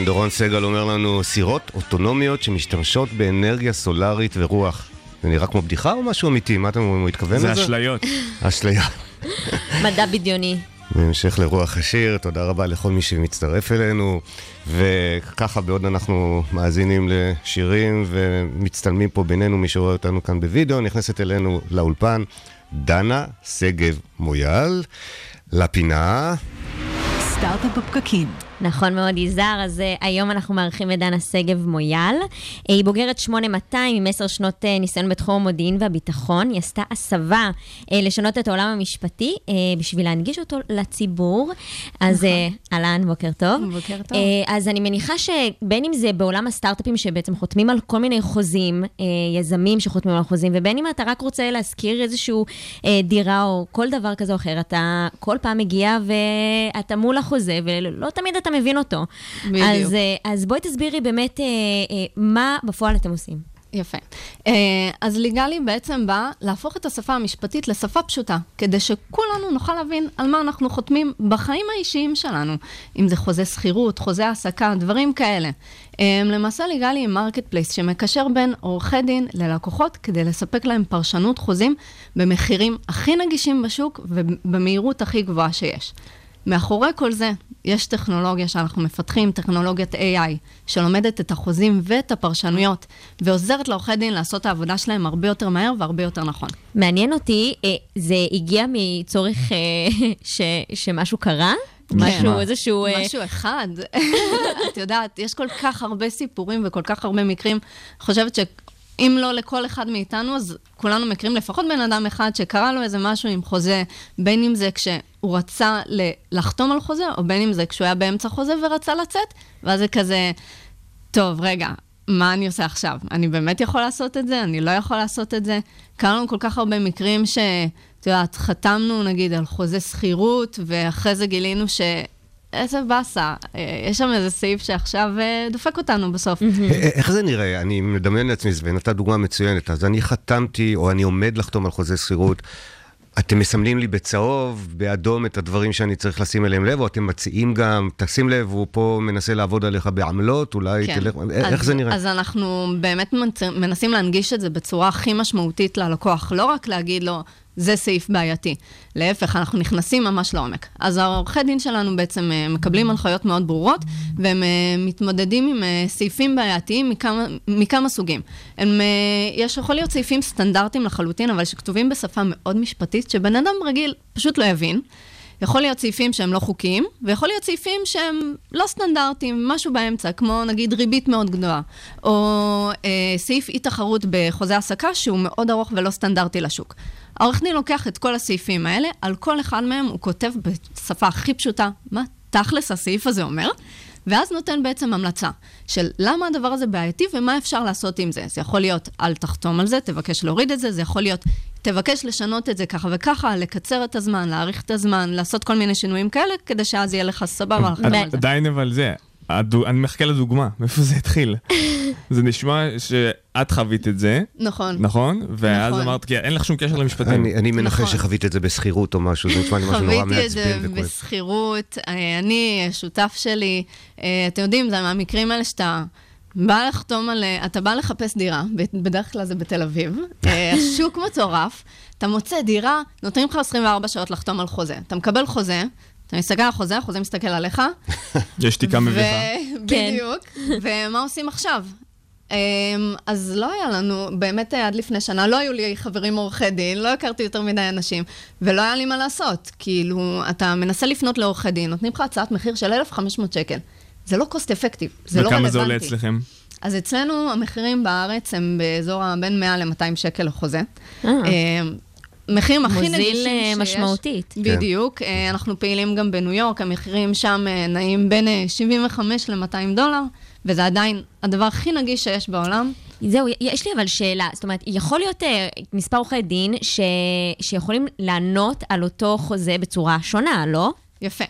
כן, דורון סגל אומר לנו, סירות אוטונומיות שמשתמשות באנרגיה סולארית ורוח. זה נראה כמו בדיחה או משהו אמיתי? מה אתם אומרים, הוא התכוון זה לזה? אשליות. אשליה. מדע בדיוני. בהמשך לרוח השיר, תודה רבה לכל מי שמצטרף אלינו. וככה בעוד אנחנו מאזינים לשירים ומצטלמים פה בינינו, מי שרואה אותנו כאן בווידאו, נכנסת אלינו לאולפן דנה שגב מויאל, לפינה. סטארט-אפ בפקקים. נכון מאוד, יזהר. אז uh, היום אנחנו מארחים את דנה שגב מויאל. היא בוגרת 8200 עם עשר שנות uh, ניסיון בתחום המודיעין והביטחון. היא עשתה הסבה uh, לשנות את העולם המשפטי בשביל להנגיש אותו לציבור. אז uh, אהלן, בוקר טוב. בוקר טוב. אז אני מניחה שבין אם זה בעולם הסטארט-אפים שבעצם חותמים על כל מיני חוזים, יזמים שחותמים על חוזים, ובין אם אתה רק רוצה להשכיר איזושהי uh, דירה או כל דבר כזה או אחר, אתה כל פעם מגיע ואתה מול החוזה, ולא תמיד אתה מבין אותו. בדיוק. אז, אה, אז בואי תסבירי באמת אה, אה, מה בפועל אתם עושים. יפה. אז ליגלי בעצם בא להפוך את השפה המשפטית לשפה פשוטה, כדי שכולנו נוכל להבין על מה אנחנו חותמים בחיים האישיים שלנו, אם זה חוזה שכירות, חוזה העסקה, דברים כאלה. למעשה ליגלי היא marketplace שמקשר בין עורכי דין ללקוחות כדי לספק להם פרשנות חוזים במחירים הכי נגישים בשוק ובמהירות הכי גבוהה שיש. מאחורי כל זה, יש טכנולוגיה שאנחנו מפתחים, טכנולוגיית AI, שלומדת את החוזים ואת הפרשנויות, ועוזרת לעורכי דין לעשות את העבודה שלהם הרבה יותר מהר והרבה יותר נכון. מעניין אותי, אה, זה הגיע מצורך אה, ש, שמשהו קרה? משהו, מה? איזשהו... אה, משהו אחד. את יודעת, יש כל כך הרבה סיפורים וכל כך הרבה מקרים. אני חושבת שאם לא לכל אחד מאיתנו, אז כולנו מכירים לפחות בן אדם אחד שקרה לו איזה משהו עם חוזה, בין אם זה כשהוא רצה לחתום על חוזה, או בין אם זה כשהוא היה באמצע חוזה ורצה לצאת, ואז זה כזה, טוב, רגע, מה אני עושה עכשיו? אני באמת יכול לעשות את זה? אני לא יכול לעשות את זה? קרה לנו כל כך הרבה מקרים ש... את יודעת, חתמנו נגיד על חוזה שכירות, ואחרי זה גילינו ש... איזה באסה, אה, יש שם איזה סעיף שעכשיו אה, דופק אותנו בסוף. א- איך זה נראה? אני מדמיין לעצמי, ונתת דוגמה מצוינת. אז אני חתמתי, או אני עומד לחתום על חוזה שכירות. אתם מסמלים לי בצהוב, באדום, את הדברים שאני צריך לשים אליהם לב, או אתם מציעים גם, תשים לב, הוא פה מנסה לעבוד עליך בעמלות, אולי כן. תלך... א- איך אז- זה נראה? אז אנחנו באמת מנסים להנגיש את זה בצורה הכי משמעותית ללקוח, לא רק להגיד לו, זה סעיף בעייתי. להפך, אנחנו נכנסים ממש לעומק. אז העורכי דין שלנו בעצם אה, מקבלים הנחיות מאוד ברורות, והם אה, מתמודדים עם אה, סעיפים בעייתיים מכמה, מכמה סוגים. הם, יש, יכול להיות סעיפים סטנדרטיים לחלוטין, אבל שכתובים בשפה מאוד משפטית, שבן אדם רגיל פשוט לא יבין. יכול להיות סעיפים שהם לא חוקיים, ויכול להיות סעיפים שהם לא סטנדרטיים, משהו באמצע, כמו נגיד ריבית מאוד גדולה, או אה, סעיף אי-תחרות בחוזה העסקה שהוא מאוד ארוך ולא סטנדרטי לשוק. העורך דין לוקח את כל הסעיפים האלה, על כל אחד מהם הוא כותב בשפה הכי פשוטה מה תכלס הסעיף הזה אומר, ואז נותן בעצם המלצה של למה הדבר הזה בעייתי ומה אפשר לעשות עם זה. זה יכול להיות, אל תחתום על זה, תבקש להוריד את זה, זה יכול להיות, תבקש לשנות את זה ככה וככה, לקצר את הזמן, להאריך את הזמן, לעשות כל מיני שינויים כאלה, כדי שאז יהיה לך סבבה לחתום על זה. עדיין אבל זה, אני מחכה לדוגמה, מאיפה זה התחיל? זה נשמע שאת חווית את זה, נכון. נכון? ואז נכון. אמרת, כי אין לך שום קשר למשפטים. אני, אני מנחש נכון. שחווית את זה בשכירות או משהו, זה נשמע לי משהו נורא חוויתי את זה מעצבן וכואב. בשכירות, אה, אני, השותף שלי, אה, אתם יודעים, זה מהמקרים האלה שאתה בא לחתום על... אה, אתה בא לחפש דירה, בדרך כלל זה בתל אביב, השוק מטורף, אתה מוצא דירה, נותנים לך 24 שעות לחתום על חוזה. אתה מקבל חוזה, אתה מסתכל על החוזה, החוזה מסתכל עליך, יש שתיקה מביכה. בדיוק. ומה עושים עכשיו? אמ, אז לא היה לנו, באמת עד לפני שנה, לא היו לי חברים עורכי דין, לא הכרתי יותר מדי אנשים, ולא היה לי מה לעשות. כאילו, אתה מנסה לפנות לעורכי דין, נותנים לך הצעת מחיר של 1,500 שקל. זה לא cost effective, זה לא רלוונטי. וכמה זה עולה אצלכם? אז אצלנו המחירים בארץ הם באזור בין 100 ל-200 שקל לחוזה. אה. אמ, מחירים הכי מוזיל, נגישים אה, שיש. משמעותית. בדיוק. אה, אנחנו פעילים גם בניו יורק, המחירים שם אה, נעים בין אה, 75 ל-200 דולר, וזה עדיין הדבר הכי נגיש שיש בעולם. זהו, יש לי אבל שאלה. זאת אומרת, יכול להיות אה, מספר עורכי דין ש... שיכולים לענות על אותו חוזה בצורה שונה, לא? יפה.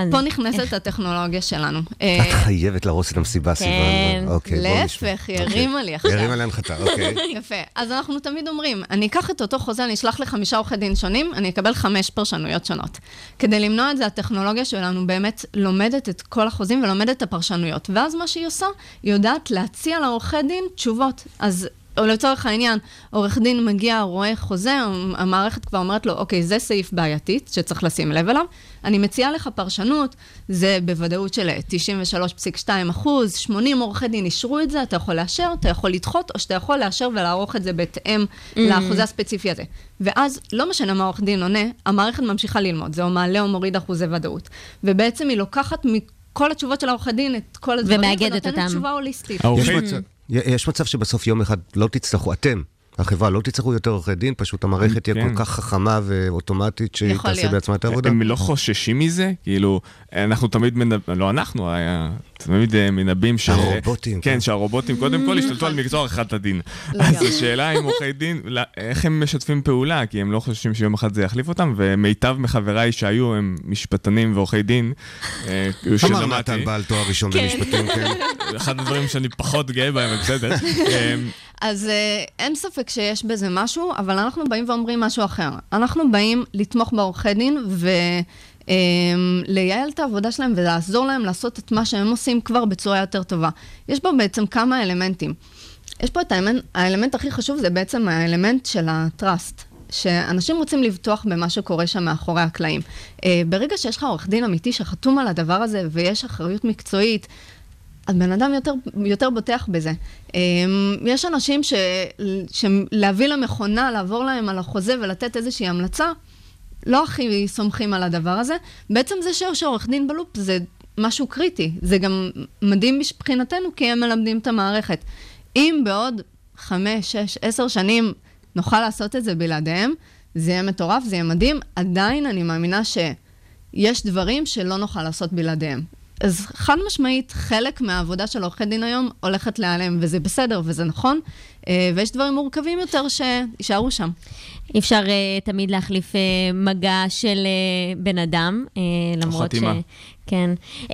אז פה נכנסת הטכנולוגיה שלנו. את אה, חייבת להרוס את המסיבה, סיוון. אוקיי, בואו נשמע. להפך, היא הרימה לי עכשיו. הרימה להנחתה, אוקיי. יפה. אז אנחנו תמיד אומרים, אני אקח את אותו חוזה, אני אשלח לחמישה עורכי דין שונים, אני אקבל חמש פרשנויות שונות. כדי למנוע את זה, הטכנולוגיה שלנו באמת לומדת את כל החוזים ולומדת את הפרשנויות. ואז מה שהיא עושה, היא יודעת להציע לעורכי דין תשובות. אז... או לצורך העניין, עורך דין מגיע, רואה חוזה, המערכת כבר אומרת לו, אוקיי, זה סעיף בעייתית שצריך לשים לב אליו. אני מציעה לך פרשנות, זה בוודאות של 93.2 אחוז, 80 עורכי דין אישרו את זה, אתה יכול לאשר, אתה יכול לדחות, או שאתה יכול לאשר ולערוך את זה בהתאם לאחוזי הספציפי הזה. ואז, לא משנה מה עורך דין עונה, המערכת ממשיכה ללמוד, זה או מעלה או מוריד אחוזי ודאות. ובעצם היא לוקחת מכל התשובות של העורכי דין את כל הדברים, ומאגדת ונותנת אותם. תשובה הוליסטית. יש מצב שבסוף יום אחד לא תצטרכו, אתם, החברה, לא תצטרכו יותר עורכי דין, פשוט המערכת תהיה כן. כל כך חכמה ואוטומטית שהיא תעשה להיות. בעצמה את העבודה. הם לא חוששים מזה? כאילו, אנחנו תמיד מנבאים, לא אנחנו, היה- תמיד אה, מנבאים ש... הרובוטים, כן, כן. שהרובוטים קודם כל ישתלטו על מקצוע עריכת הדין. אז השאלה אם עורכי דין, איך הם משתפים פעולה? כי הם לא חושבים שיום אחד זה יחליף אותם, ומיטב מחבריי שהיו הם משפטנים ועורכי דין, אה, אמר שלמדתי. נתן בעל תואר ראשון במשפטים, כן. אחד הדברים שאני פחות גאה בהם, בסדר. אז אה, אין ספק שיש בזה משהו, אבל אנחנו באים ואומרים משהו אחר. אנחנו באים לתמוך בעורכי דין ולייעל את העבודה שלהם ולעזור להם לעשות את מה שהם עושים כבר בצורה יותר טובה. יש בו בעצם כמה אלמנטים. יש פה את האלמנט, האלמנט הכי חשוב, זה בעצם האלמנט של ה-trust. שאנשים רוצים לבטוח במה שקורה שם מאחורי הקלעים. אה, ברגע שיש לך עורך דין אמיתי שחתום על הדבר הזה ויש אחריות מקצועית, אז בן אדם יותר, יותר בוטח בזה. אה, יש אנשים שלהביא למכונה, לעבור להם על החוזה ולתת איזושהי המלצה, לא הכי סומכים על הדבר הזה. בעצם זה שיש עורך דין בלופ זה משהו קריטי. זה גם מדהים מבחינתנו כי הם מלמדים את המערכת. אם בעוד חמש, שש, עשר שנים נוכל לעשות את זה בלעדיהם, זה יהיה מטורף, זה יהיה מדהים. עדיין אני מאמינה שיש דברים שלא נוכל לעשות בלעדיהם. אז חד משמעית, חלק מהעבודה של עורכי דין היום הולכת להיעלם, וזה בסדר וזה נכון, אה, ויש דברים מורכבים יותר שיישארו שם. אי אפשר uh, תמיד להחליף uh, מגע של uh, בן אדם, uh, למרות חתימה. כן. Uh,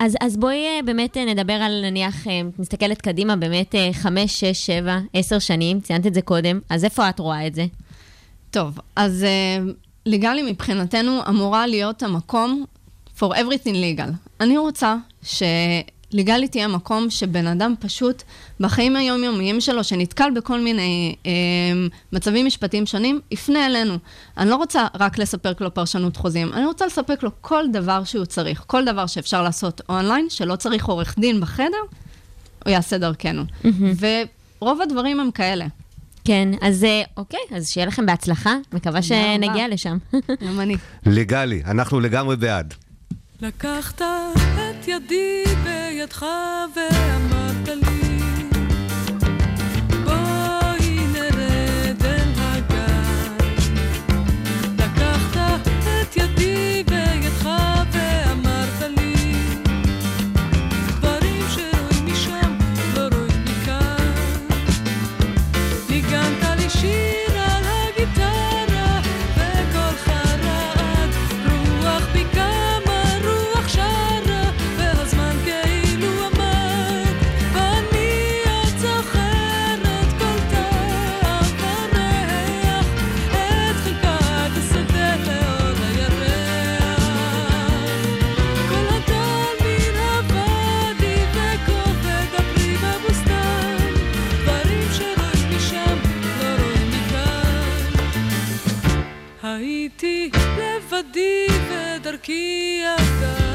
אז, אז בואי uh, באמת uh, נדבר על, נניח, uh, מסתכלת קדימה, באמת uh, חמש, שש, שבע, עשר שנים, ציינת את זה קודם, אז איפה את רואה את זה? טוב, אז uh, ליגלי מבחינתנו אמורה להיות המקום for everything legal. אני רוצה שליגלי תהיה מקום שבן אדם פשוט בחיים היומיומיים שלו, שנתקל בכל מיני אה, מצבים משפטיים שונים, יפנה אלינו. אני לא רוצה רק לספק לו פרשנות חוזים, אני רוצה לספק לו כל דבר שהוא צריך, כל דבר שאפשר לעשות אונליין, שלא צריך עורך דין בחדר, הוא יעשה דרכנו. ורוב הדברים הם כאלה. כן, אז אה, אוקיי, אז שיהיה לכם בהצלחה, מקווה. שנגיע לשם. גם אני. לגלי, אנחנו לגמרי בעד. לקחת את ידי בידך ואמרת לי הייתי לבדי ודרכי עבדה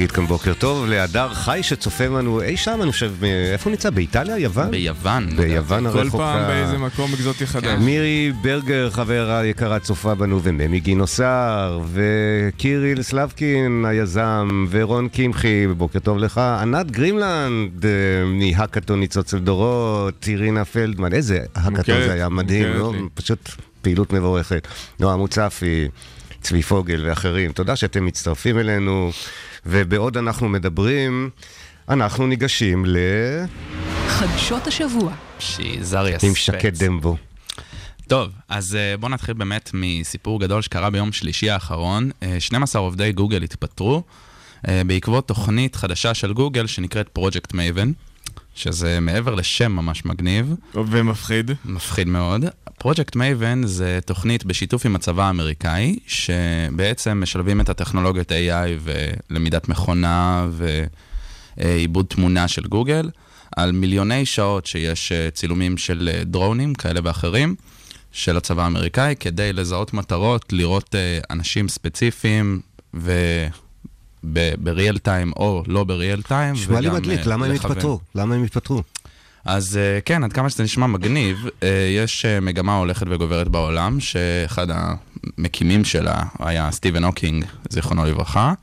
נגיד כאן בוקר טוב להדר חי שצופה בנו אי שם, אני חושב, איפה הוא נמצא? באיטליה? יוון? ביוון. ביוון כל הרחוקה. פעם באיזה מקום אקזוטי חדש. מירי ברגר, חברה יקרה, צופה בנו, וממי גינוסר, וקיריל סלבקין, היזם, ורון קמחי, בוקר טוב לך. ענת גרימלנד, אה, מהאקתון ניצוץ אל דורות, אירינה פלדמן, איזה מוכרת, זה היה מדהים, לא? פשוט פעילות מבורכת. נועה מוצפי, צבי פוגל ואחרים, תודה שאתם מצטרפים אלינו, ובעוד אנחנו מדברים, אנחנו ניגשים ל... חדשות השבוע. שיזריה עם ספץ. שקד דמבו. טוב, אז אה, בואו נתחיל באמת מסיפור גדול שקרה ביום שלישי האחרון. אה, 12 עובדי גוגל התפטרו אה, בעקבות תוכנית חדשה של גוגל שנקראת פרויקט מייבן, שזה מעבר לשם ממש מגניב. ומפחיד. מפחיד מאוד. פרויקט מייבן זה תוכנית בשיתוף עם הצבא האמריקאי, שבעצם משלבים את הטכנולוגיות AI ולמידת מכונה ועיבוד תמונה של גוגל, על מיליוני שעות שיש אה, צילומים של אה, דרונים כאלה ואחרים. של הצבא האמריקאי, כדי לזהות מטרות, לראות אה, אנשים ספציפיים וב-real time או לא ב-real time. נשמע לי מדליק, למה הם. התפטרו? למה הם התפטרו? אז אה, כן, עד כמה שזה נשמע מגניב, אה, יש אה, מגמה הולכת וגוברת בעולם, שאחד המקימים שלה היה סטיבן הוקינג, זיכרונו לברכה,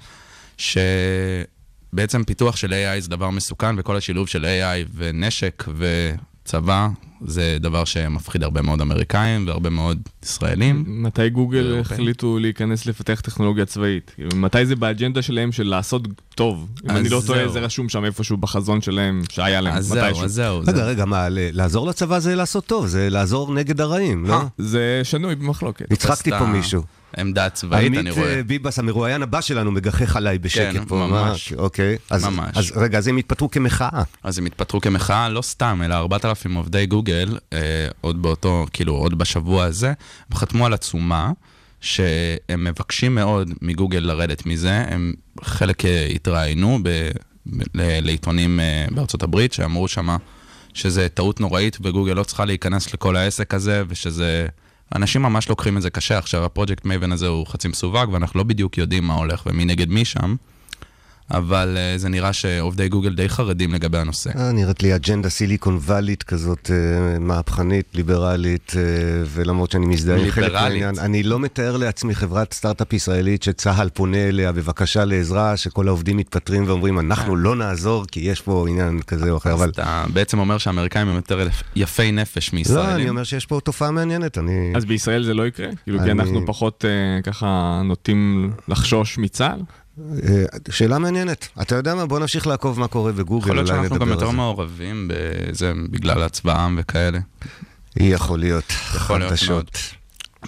בעצם פיתוח של AI זה דבר מסוכן, וכל השילוב של AI ונשק וצבא זה דבר שמפחיד הרבה מאוד אמריקאים והרבה מאוד ישראלים. מתי גוגל ואירופאים. החליטו להיכנס לפתח טכנולוגיה צבאית? מתי זה באג'נדה שלהם של לעשות טוב? אם אני לא טועה, זהו. זה רשום שם איפשהו בחזון שלהם, שהיה להם, אז זהו, מתישהו. אז זהו. רגע, רגע, מה, לעזור לצבא זה לעשות טוב, זה לעזור נגד הרעים, לא? אה, זה שנוי במחלוקת. הצחקתי פה. מישהו. עמדה צבאית, אני עמית רואה. אה, ביבס, המרואיין הבא שלנו, מגחך עליי בשקט כן, פה. ממש. מה? אוקיי. אז- ממש. אז רגע, אז הם התפטרו כמחאה. אז הם התפטרו כמחאה, לא סתם, אלא 4,000 עובדי גוגל, אה, עוד באותו, כאילו, עוד בשבוע הזה, הם חתמו על עצומה שהם מבקשים מאוד מגוגל לרדת מזה, הם חלק אה, התראיינו ב, ב, ל- לעיתונים אה, בארצות הברית, שאמרו שמה שזה טעות נוראית וגוגל לא צריכה להיכנס לכל העסק הזה, ושזה... אנשים ממש לוקחים את זה קשה. עכשיו, הפרויקט מייבן הזה הוא חצי מסווג, ואנחנו לא בדיוק יודעים מה הולך ומי נגד מי שם, אבל אה, זה נראה שעובדי גוגל די חרדים לגבי הנושא. אה, נראית לי אג'נדה סיליקון וואלית כזאת, אה, מהפכנית, ליברלית, אה, ולמרות שאני מזדהה עם חלק. מהעניין. אני לא מתאר לעצמי חברת סטארט-אפ ישראלית שצה"ל פונה אליה בבקשה לעזרה, שכל העובדים מתפטרים ואומרים, אנחנו לא נעזור כי יש פה עניין כזה או אחר, אבל... אתה בעצם אומר שהאמריקאים הם יותר יפי נפש לא, מישראלים. אני אומר שיש פה תופעה מעניינת, אני... אז בישראל זה לא יקרה? כאילו, כי אנחנו פחות אה, ככה נוטים לחשוש מצה"ל? אה, שאלה מעניינת. אתה יודע מה? בוא נמשיך לעקוב מה קורה בגוגל, יכול להיות שאנחנו גם יותר. מעורבים בזה בגלל הצבעם וכאלה. יכול להיות. יכול להיות. מאוד.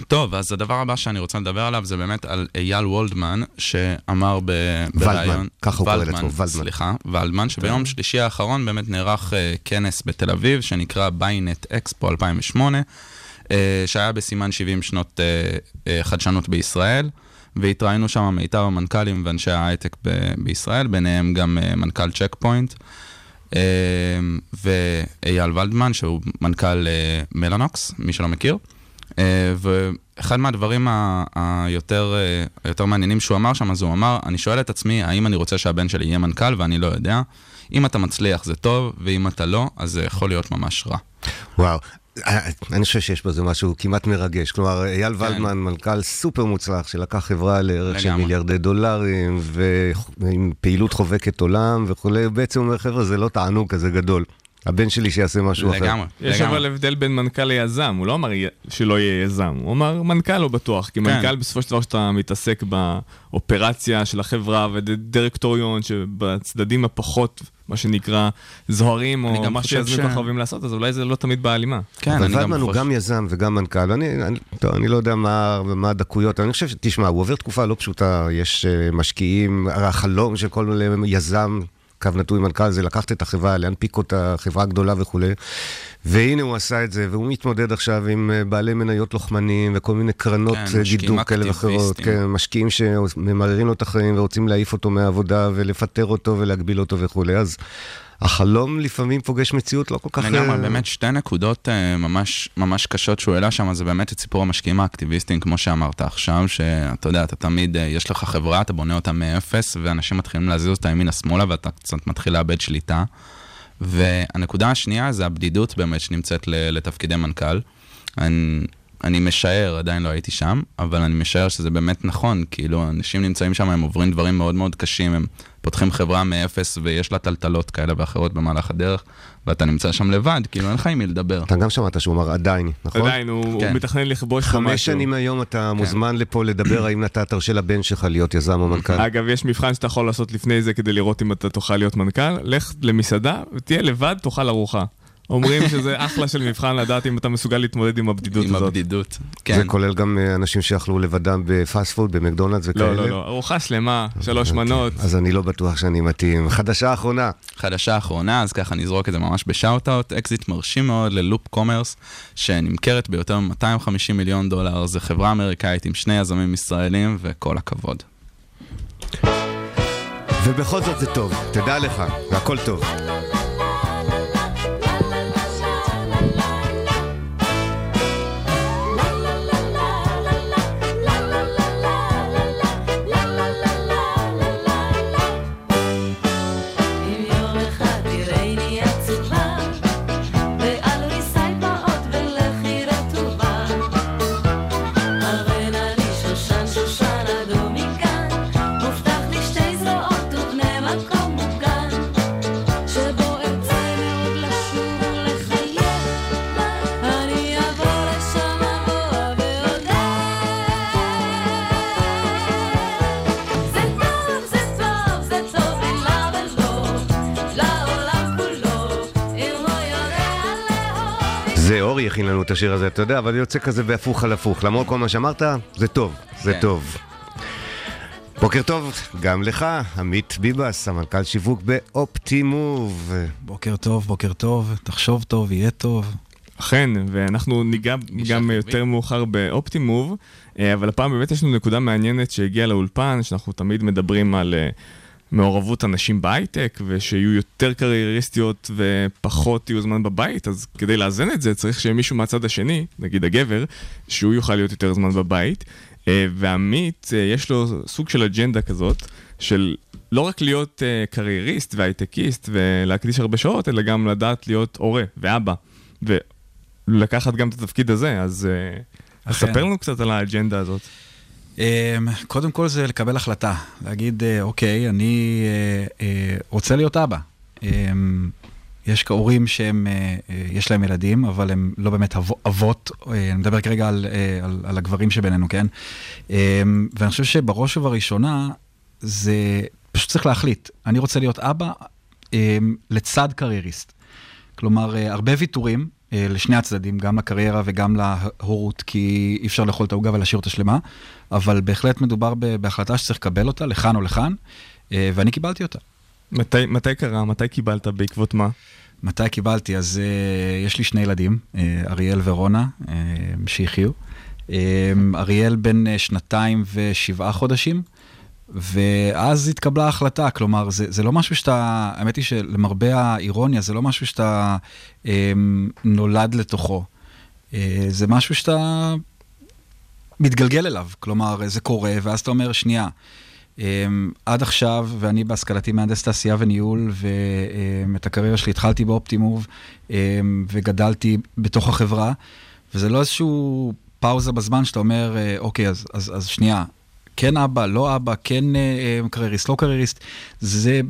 טוב, אז הדבר הבא שאני רוצה לדבר עליו זה באמת על אייל וולדמן, שאמר ב- בריאיון... ככה הוא קורא ולדמן, לעצמו, ולדמן. סליחה, ולדמן, שביום שלישי האחרון באמת נערך אה, כנס בתל אביב, שנקרא ביינט אקספו 2008, אה, שהיה בסימן 70 שנות חדשנות בישראל, והתראינו שם מיטב המנכ"לים ואנשי ההייטק ב- בישראל, ביניהם גם אה, מנכ"ל צ'ק פוינט. אה, ואייל ולדמן, שהוא מנכ"ל אה, מלאנוקס, מי שלא מכיר. אה, ואחד מהדברים ה- היותר, היותר מעניינים שהוא אמר שם, אז הוא אמר, אני שואל את עצמי, האם אני רוצה שהבן שלי יהיה מנכ"ל, ואני לא יודע. אם אתה מצליח זה טוב, ואם אתה לא, אז זה יכול להיות ממש רע. וואו. אה, אני חושב שיש בזה משהו כמעט מרגש. כלומר, אייל כן. ולדמן, מנכ"ל סופר מוצלח, שלקח חברה לערך של לגמרי. מיליארדי דולרים, ועם פעילות חובקת עולם וכולי, בעצם אומר, חבר'ה, זה לא תענוג כזה גדול. הבן שלי שיעשה משהו אחר. לגמרי, יש לגמרי. אבל הבדל בין מנכ"ל ליזם, הוא לא אמר י- שלא יהיה יזם, הוא אמר מנכ"ל לא בטוח, כי כן. מנכ"ל בסופו של דבר שאתה מתעסק באופרציה של החברה ודירקטוריון שבצדדים הפחות, מה שנקרא, זוהרים, אני או גם מה חושב שיזמים ש- כל כך אוהבים לעשות, אז אולי זה לא תמיד בהלימה. כן, אבל אני גם ולדמן הוא חושב... גם יזם וגם מנכ"ל. אני, אני, טוב, אני לא יודע מה, מה הדקויות, אני חושב ש... תשמע, הוא עובר תקופה לא פשוטה, יש uh, משקיעים, החלום של כל יזם, קו נטוי מנכ"ל, זה לקחת את החברה, להנפיק אותה, חברה גדולה וכולי. והנה הוא עשה את זה, והוא מתמודד עכשיו עם אה, בעלי מניות לוחמניים וכל מיני קרנות כן, אה, גידור כאלה ואחרות. כן, משקיעים שממררים לו את החיים ורוצים להעיף אותו מהעבודה ולפטר אותו ולהגביל אותו וכולי. אז החלום לפעמים פוגש מציאות לא כל כך... לגמרי, אה, באמת שתי נקודות אה, ממש, ממש קשות שהוא העלה שם, זה באמת את סיפור המשקיעים האקטיביסטים, כמו שאמרת עכשיו, שאתה יודע, אתה תמיד, אה, יש לך חברה, אתה בונה אותה מאפס, ואנשים מתחילים להזיז אותה ימינה-שמאלה, ואתה קצת מתחיל לאבד שליטה. והנקודה השנייה זה הבדידות באמת שנמצאת לתפקידי מנכ"ל. אני, אני משער, עדיין לא הייתי שם, אבל אני משער שזה באמת נכון, כאילו, אנשים נמצאים שם, הם עוברים דברים מאוד מאוד קשים, הם פותחים חברה מאפס ויש לה טלטלות כאלה ואחרות במהלך הדרך, ואתה נמצא שם לבד, כאילו, אין לך עם מי לדבר. אתה גם שמעת שהוא אמר עדיין, נכון? עדיין, הוא הוא כן. מתכנן לכבוש לך חמש משהו. שנים היום אתה מוזמן לפה לדבר האם אתה תרשה לבן שלך להיות יזם או מנכ"ל. אגב, יש מבחן שאתה יכול לעשות לפני זה כדי לראות אם אתה תוכל להיות מנכ"ל. לך למסעדה ותהיה לבד, תאכל ארוחה. אומרים שזה אחלה של מבחן לדעת אם אתה מסוגל להתמודד עם הבדידות עם הזאת. הבדידות. זה כן. כולל גם אה, אנשים שאכלו לבדם ב fast food, במקדונלדס וכאלה. לא, לא, לא, ארוחה שלמה, שלוש מנות. אז אני לא בטוח שאני מתאים. חדשה אחרונה. חדשה אחרונה, אז ככה נזרוק את זה ממש ב shout-out, אקזיט מרשים מאוד ל Loop Commerce, שנמכרת ביותר מ-250 מיליון דולר, זו חברה אמריקאית עם שני יזמים ישראלים, וכל הכבוד. ובכל זאת זה טוב, תדע לך, והכל טוב. זה אורי הכין לנו את השיר הזה, אתה יודע, אבל יוצא כזה בהפוך על הפוך. למרות כל מה שאמרת, זה טוב, זה כן. טוב. בוקר טוב, גם לך, עמית ביבס, סמנכ"ל שיווק באופטימוב. בוקר טוב, בוקר טוב, תחשוב טוב, יהיה טוב. אכן, ואנחנו ניגע גם יותר מאוחר באופטימוב, אה, אבל הפעם באמת יש לנו נקודה מעניינת שהגיעה לאולפן, שאנחנו תמיד מדברים על אה, מעורבות אנשים בהייטק, ושיהיו יותר קרייריסטיות ופחות יהיו זמן בבית, אז כדי לאזן את זה צריך שמישהו מהצד השני, נגיד הגבר, שהוא יוכל להיות יותר זמן בבית. אה, ועמית, אה, יש לו סוג של אג'נדה כזאת, של לא רק להיות אה, קרייריסט והייטקיסט ולהקדיש הרבה שעות, אלא גם לדעת להיות הורה ואבא. ולקחת גם את התפקיד הזה, אז אז אכן. ספר לנו קצת על האג'נדה הזאת. אמ, קודם כל זה לקבל החלטה, להגיד, אה, אוקיי, אני אה, אה, רוצה להיות אבא. אמ, יש הורים שהם, יש להם ילדים, אבל הם לא באמת אבו- אבות, אני מדבר כרגע על, על, על הגברים שבינינו, כן? אמ, ואני חושב שבראש ובראשונה, זה פשוט צריך להחליט. אני רוצה להיות אבא לצד קרייריסט. כלומר, הרבה ויתורים לשני הצדדים, גם לקריירה וגם להורות, כי אי אפשר לאכול את העוגה ולהשאיר אותה שלמה, אבל בהחלט מדובר בהחלטה שצריך לקבל אותה, לכאן או לכאן, אה, ואני קיבלתי אותה. מתי, מתי קרה? מתי קיבלת? בעקבות מה? מתי קיבלתי? אז uh, יש לי שני ילדים, uh, אריאל ורונה, uh, שיחיו. Um, אריאל בן שנתיים ושבעה חודשים, ואז התקבלה ההחלטה, כלומר, זה, זה לא משהו שאתה, האמת היא שלמרבה האירוניה, זה לא משהו שאתה um, נולד לתוכו. Uh, זה משהו שאתה מתגלגל אליו, כלומר, זה קורה, ואז אתה אומר, שנייה, Um, עד עכשיו, ואני בהשכלתי מהנדס תעשייה וניהול, ואת הקריירה שלי התחלתי באופטימוב, um, וגדלתי בתוך החברה, וזה לא איזשהו פאוזה בזמן שאתה אומר, אה, אוקיי, אז, אז, אז שנייה, כן אבא, לא אבא, כן uh, קרייריסט, לא קרייריסט, זה...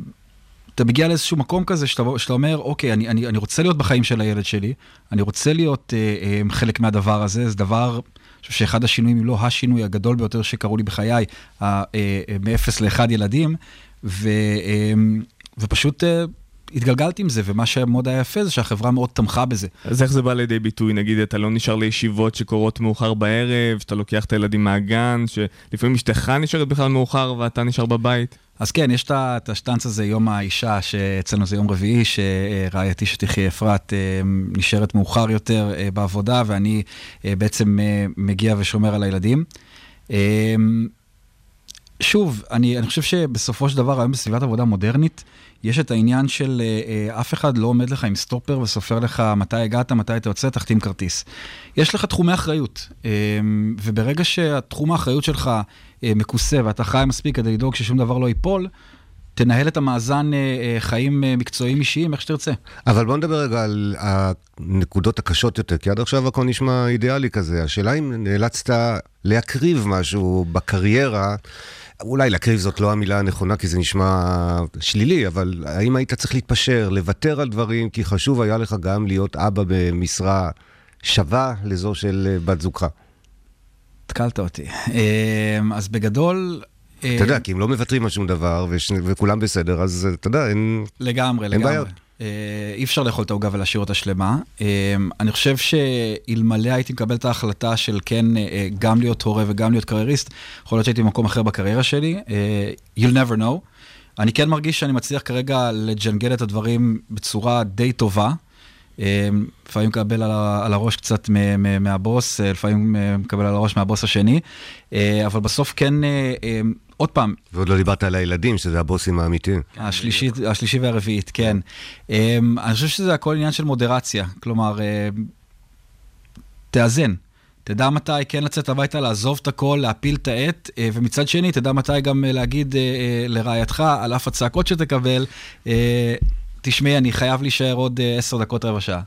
אתה מגיע לאיזשהו מקום כזה שאתה, שאתה אומר, אוקיי, אני, אני, אני רוצה להיות בחיים של הילד שלי, אני רוצה להיות uh, uh, חלק מהדבר הזה, זה דבר, אני חושב שאחד השינויים, אם לא השינוי הגדול ביותר שקרו לי בחיי, אה, אה, מ-0 ל-1 ילדים, ו, אה, ופשוט אה, התגלגלתי עם זה, ומה שמאוד היה יפה זה שהחברה מאוד תמכה בזה. אז איך זה בא לידי ביטוי? נגיד, אתה לא נשאר לישיבות שקורות מאוחר בערב, שאתה לוקח את הילדים מהגן, שלפעמים אשתך נשארת בכלל מאוחר ואתה נשאר בבית? אז כן, יש את ה- את השטנץ הזה, יום האישה, שאצלנו זה יום רביעי, שרעייתי שתחיה אפרת אה, נשארת מאוחר יותר אה, בעבודה, ואני אה, בעצם מגיע ושומר על הילדים. שוב, אני, אני חושב שבסופו של דבר, היום בסביבת עבודה מודרנית, יש את העניין של אה, אה, אף אחד לא עומד לך עם סטופר וסופר לך מתי הגעת, מתי אתה יוצא, תחתים כרטיס. יש לך תחומי אחריות, אה, וברגע שהתחום האחריות שלך אה, מכוסה ואתה חי מספיק כדי לדאוג ששום דבר לא ייפול, תנהל את המאזן אה, אה, חיים אה, מקצועיים אישיים איך שתרצה. אבל בוא נדבר רגע על הנקודות הקשות יותר, כי עד עכשיו הכל נשמע אידיאלי כזה. השאלה אם נאלצת להקריב משהו בקריירה, אולי להקריב זאת לא המילה הנכונה כי זה נשמע שלילי, אבל האם היית צריך להתפשר, לוותר על דברים, כי חשוב היה לך גם להיות אבא במשרה שווה לזו של אה, בת זוגך? התקלת אותי. אה, אז בגדול... אה, אתה יודע, כי אם לא מוותרים על שום דבר. וכולם בסדר, אז אה, אתה יודע, אין... לגמרי, אין לגמרי. בעיות. אה, אי אפשר לאכול את העוגה ולהשאיר אותה שלמה. אה, אני חושב שאלמלא הייתי מקבל את ההחלטה של כן, אה, גם להיות הורה וגם להיות קרייריסט, יכול להיות שהייתי במקום אחר בקריירה שלי. You'll never know. אני כן מרגיש שאני מצליח כרגע לג'נגל את הדברים בצורה די טובה. לפעמים מקבל על הראש קצת מהבוס, לפעמים מקבל על הראש מהבוס השני, אבל בסוף כן, עוד פעם, ועוד לא דיברת על הילדים, שזה הבוסים האמיתיים. השלישית, השלישי והרביעית, כן. Um, אני חושב שזה הכל עניין של מודרציה. כלומר, uh, תאזן. תדע מתי כן לצאת הביתה, לעזוב את הכל, להפיל את העט, uh, ומצד שני, תדע מתי גם uh, להגיד לרעייתך, על אף הצעקות שתקבל, תשמעי, אני חייב להישאר עוד עשר דקות, רבע שעה.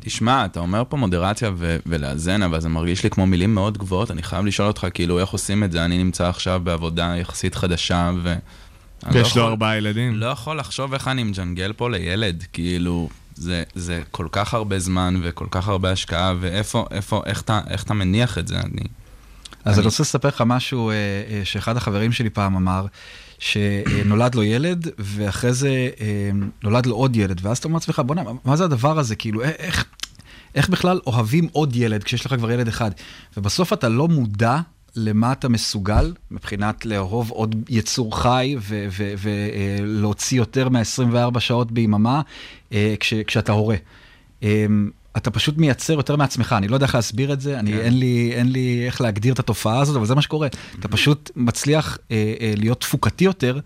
תשמע, אתה אומר פה מודרציה ו- ולאזן, אבל זה מרגיש לי כמו מילים מאוד גבוהות. אני חייב לשאול אותך, כאילו, איך עושים את זה? אני נמצא עכשיו בעבודה יחסית חדשה, ו... אני לא ויש לו יכול- ארבעה ילדים. לא יכול לחשוב איך אני מג'נגל פה לילד, כאילו, זה, זה כל כך הרבה זמן וכל כך הרבה השקעה, ואיפה, איפה, איך אתה, איך אתה מניח את זה? אני... אז אני רוצה לספר לך משהו אה, אה, שאחד החברים שלי פעם אמר, שנולד לו ילד, ואחרי זה אה, נולד לו עוד ילד, ואז אתה אומר לעצמך, בוא'נה, מה זה הדבר הזה? כאילו, איך, איך בכלל אוהבים עוד ילד כשיש לך כבר ילד אחד. ובסוף אתה לא מודע למה אתה מסוגל מבחינת לאהוב עוד יצור חי ולהוציא יותר מ-24 שעות ביממה אה, כש, כשאתה הורה. אה, אתה פשוט מייצר יותר מעצמך, אני לא יודע איך להסביר את זה, אני, אין, לי, אין לי איך להגדיר את התופעה הזאת, אבל זה מה שקורה. אתה פשוט מצליח אה, אה, להיות תפוקתי יותר.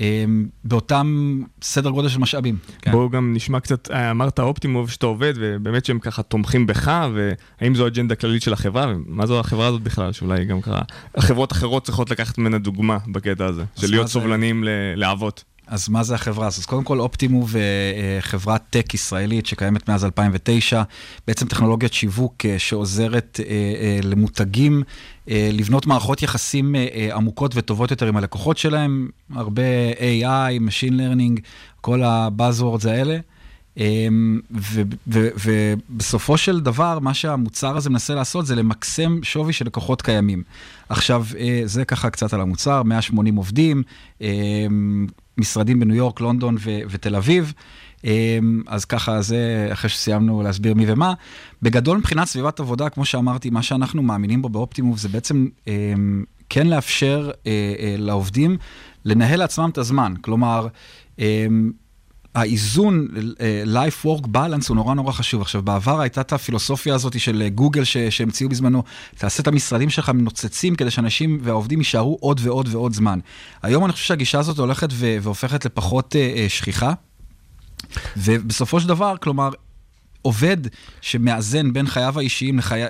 אה, באותם סדר גודל של משאבים. כן. בואו גם נשמע קצת, אה, אמרת אופטימוב שאתה עובד, ובאמת שהם ככה תומכים בך, והאם זו אג'נדה כללית של החברה, ומה זו החברה הזאת בכלל, שאולי גם ככה, החברות אחרות צריכות לקחת ממנה דוגמה בקטע הזה, של להיות סובלניים זה... לאבות. אז מה זה החברה הזאת? אז קודם כל אופטימוב חברת טק ישראלית שקיימת מאז 2009, בעצם טכנולוגיית שיווק אה, שעוזרת אה, אה, למותגים לבנות מערכות יחסים עמוקות וטובות יותר עם הלקוחות שלהם, הרבה AI, Machine Learning, כל ה-Buzzwords האלה. ובסופו של דבר, מה שהמוצר הזה מנסה לעשות זה למקסם שווי של לקוחות קיימים. עכשיו, זה ככה קצת על המוצר, 180 עובדים, משרדים בניו יורק, לונדון ותל אביב. אמ, אז ככה, זה אחרי שסיימנו להסביר מי ומה. בגדול, מבחינת סביבת עבודה, כמו שאמרתי, מה שאנחנו מאמינים בו באופטימוב זה בעצם אמ, כן לאפשר אה, אה, לעובדים לנהל לעצמם את הזמן. כלומר, אמ, האיזון, אה, life-work balance הוא נורא נורא חשוב. עכשיו, בעבר הייתה את הפילוסופיה הזאת של גוגל שהמציאו בזמנו, תעשה את המשרדים שלך מנוצצים כדי שאנשים והעובדים יישארו עוד ועוד ועוד זמן. היום אני חושב שהגישה הזאת הולכת והופכת לפחות אה, אה, שכיחה. ובסופו של דבר, כלומר, עובד שמאזן בין חייו האישיים לחי...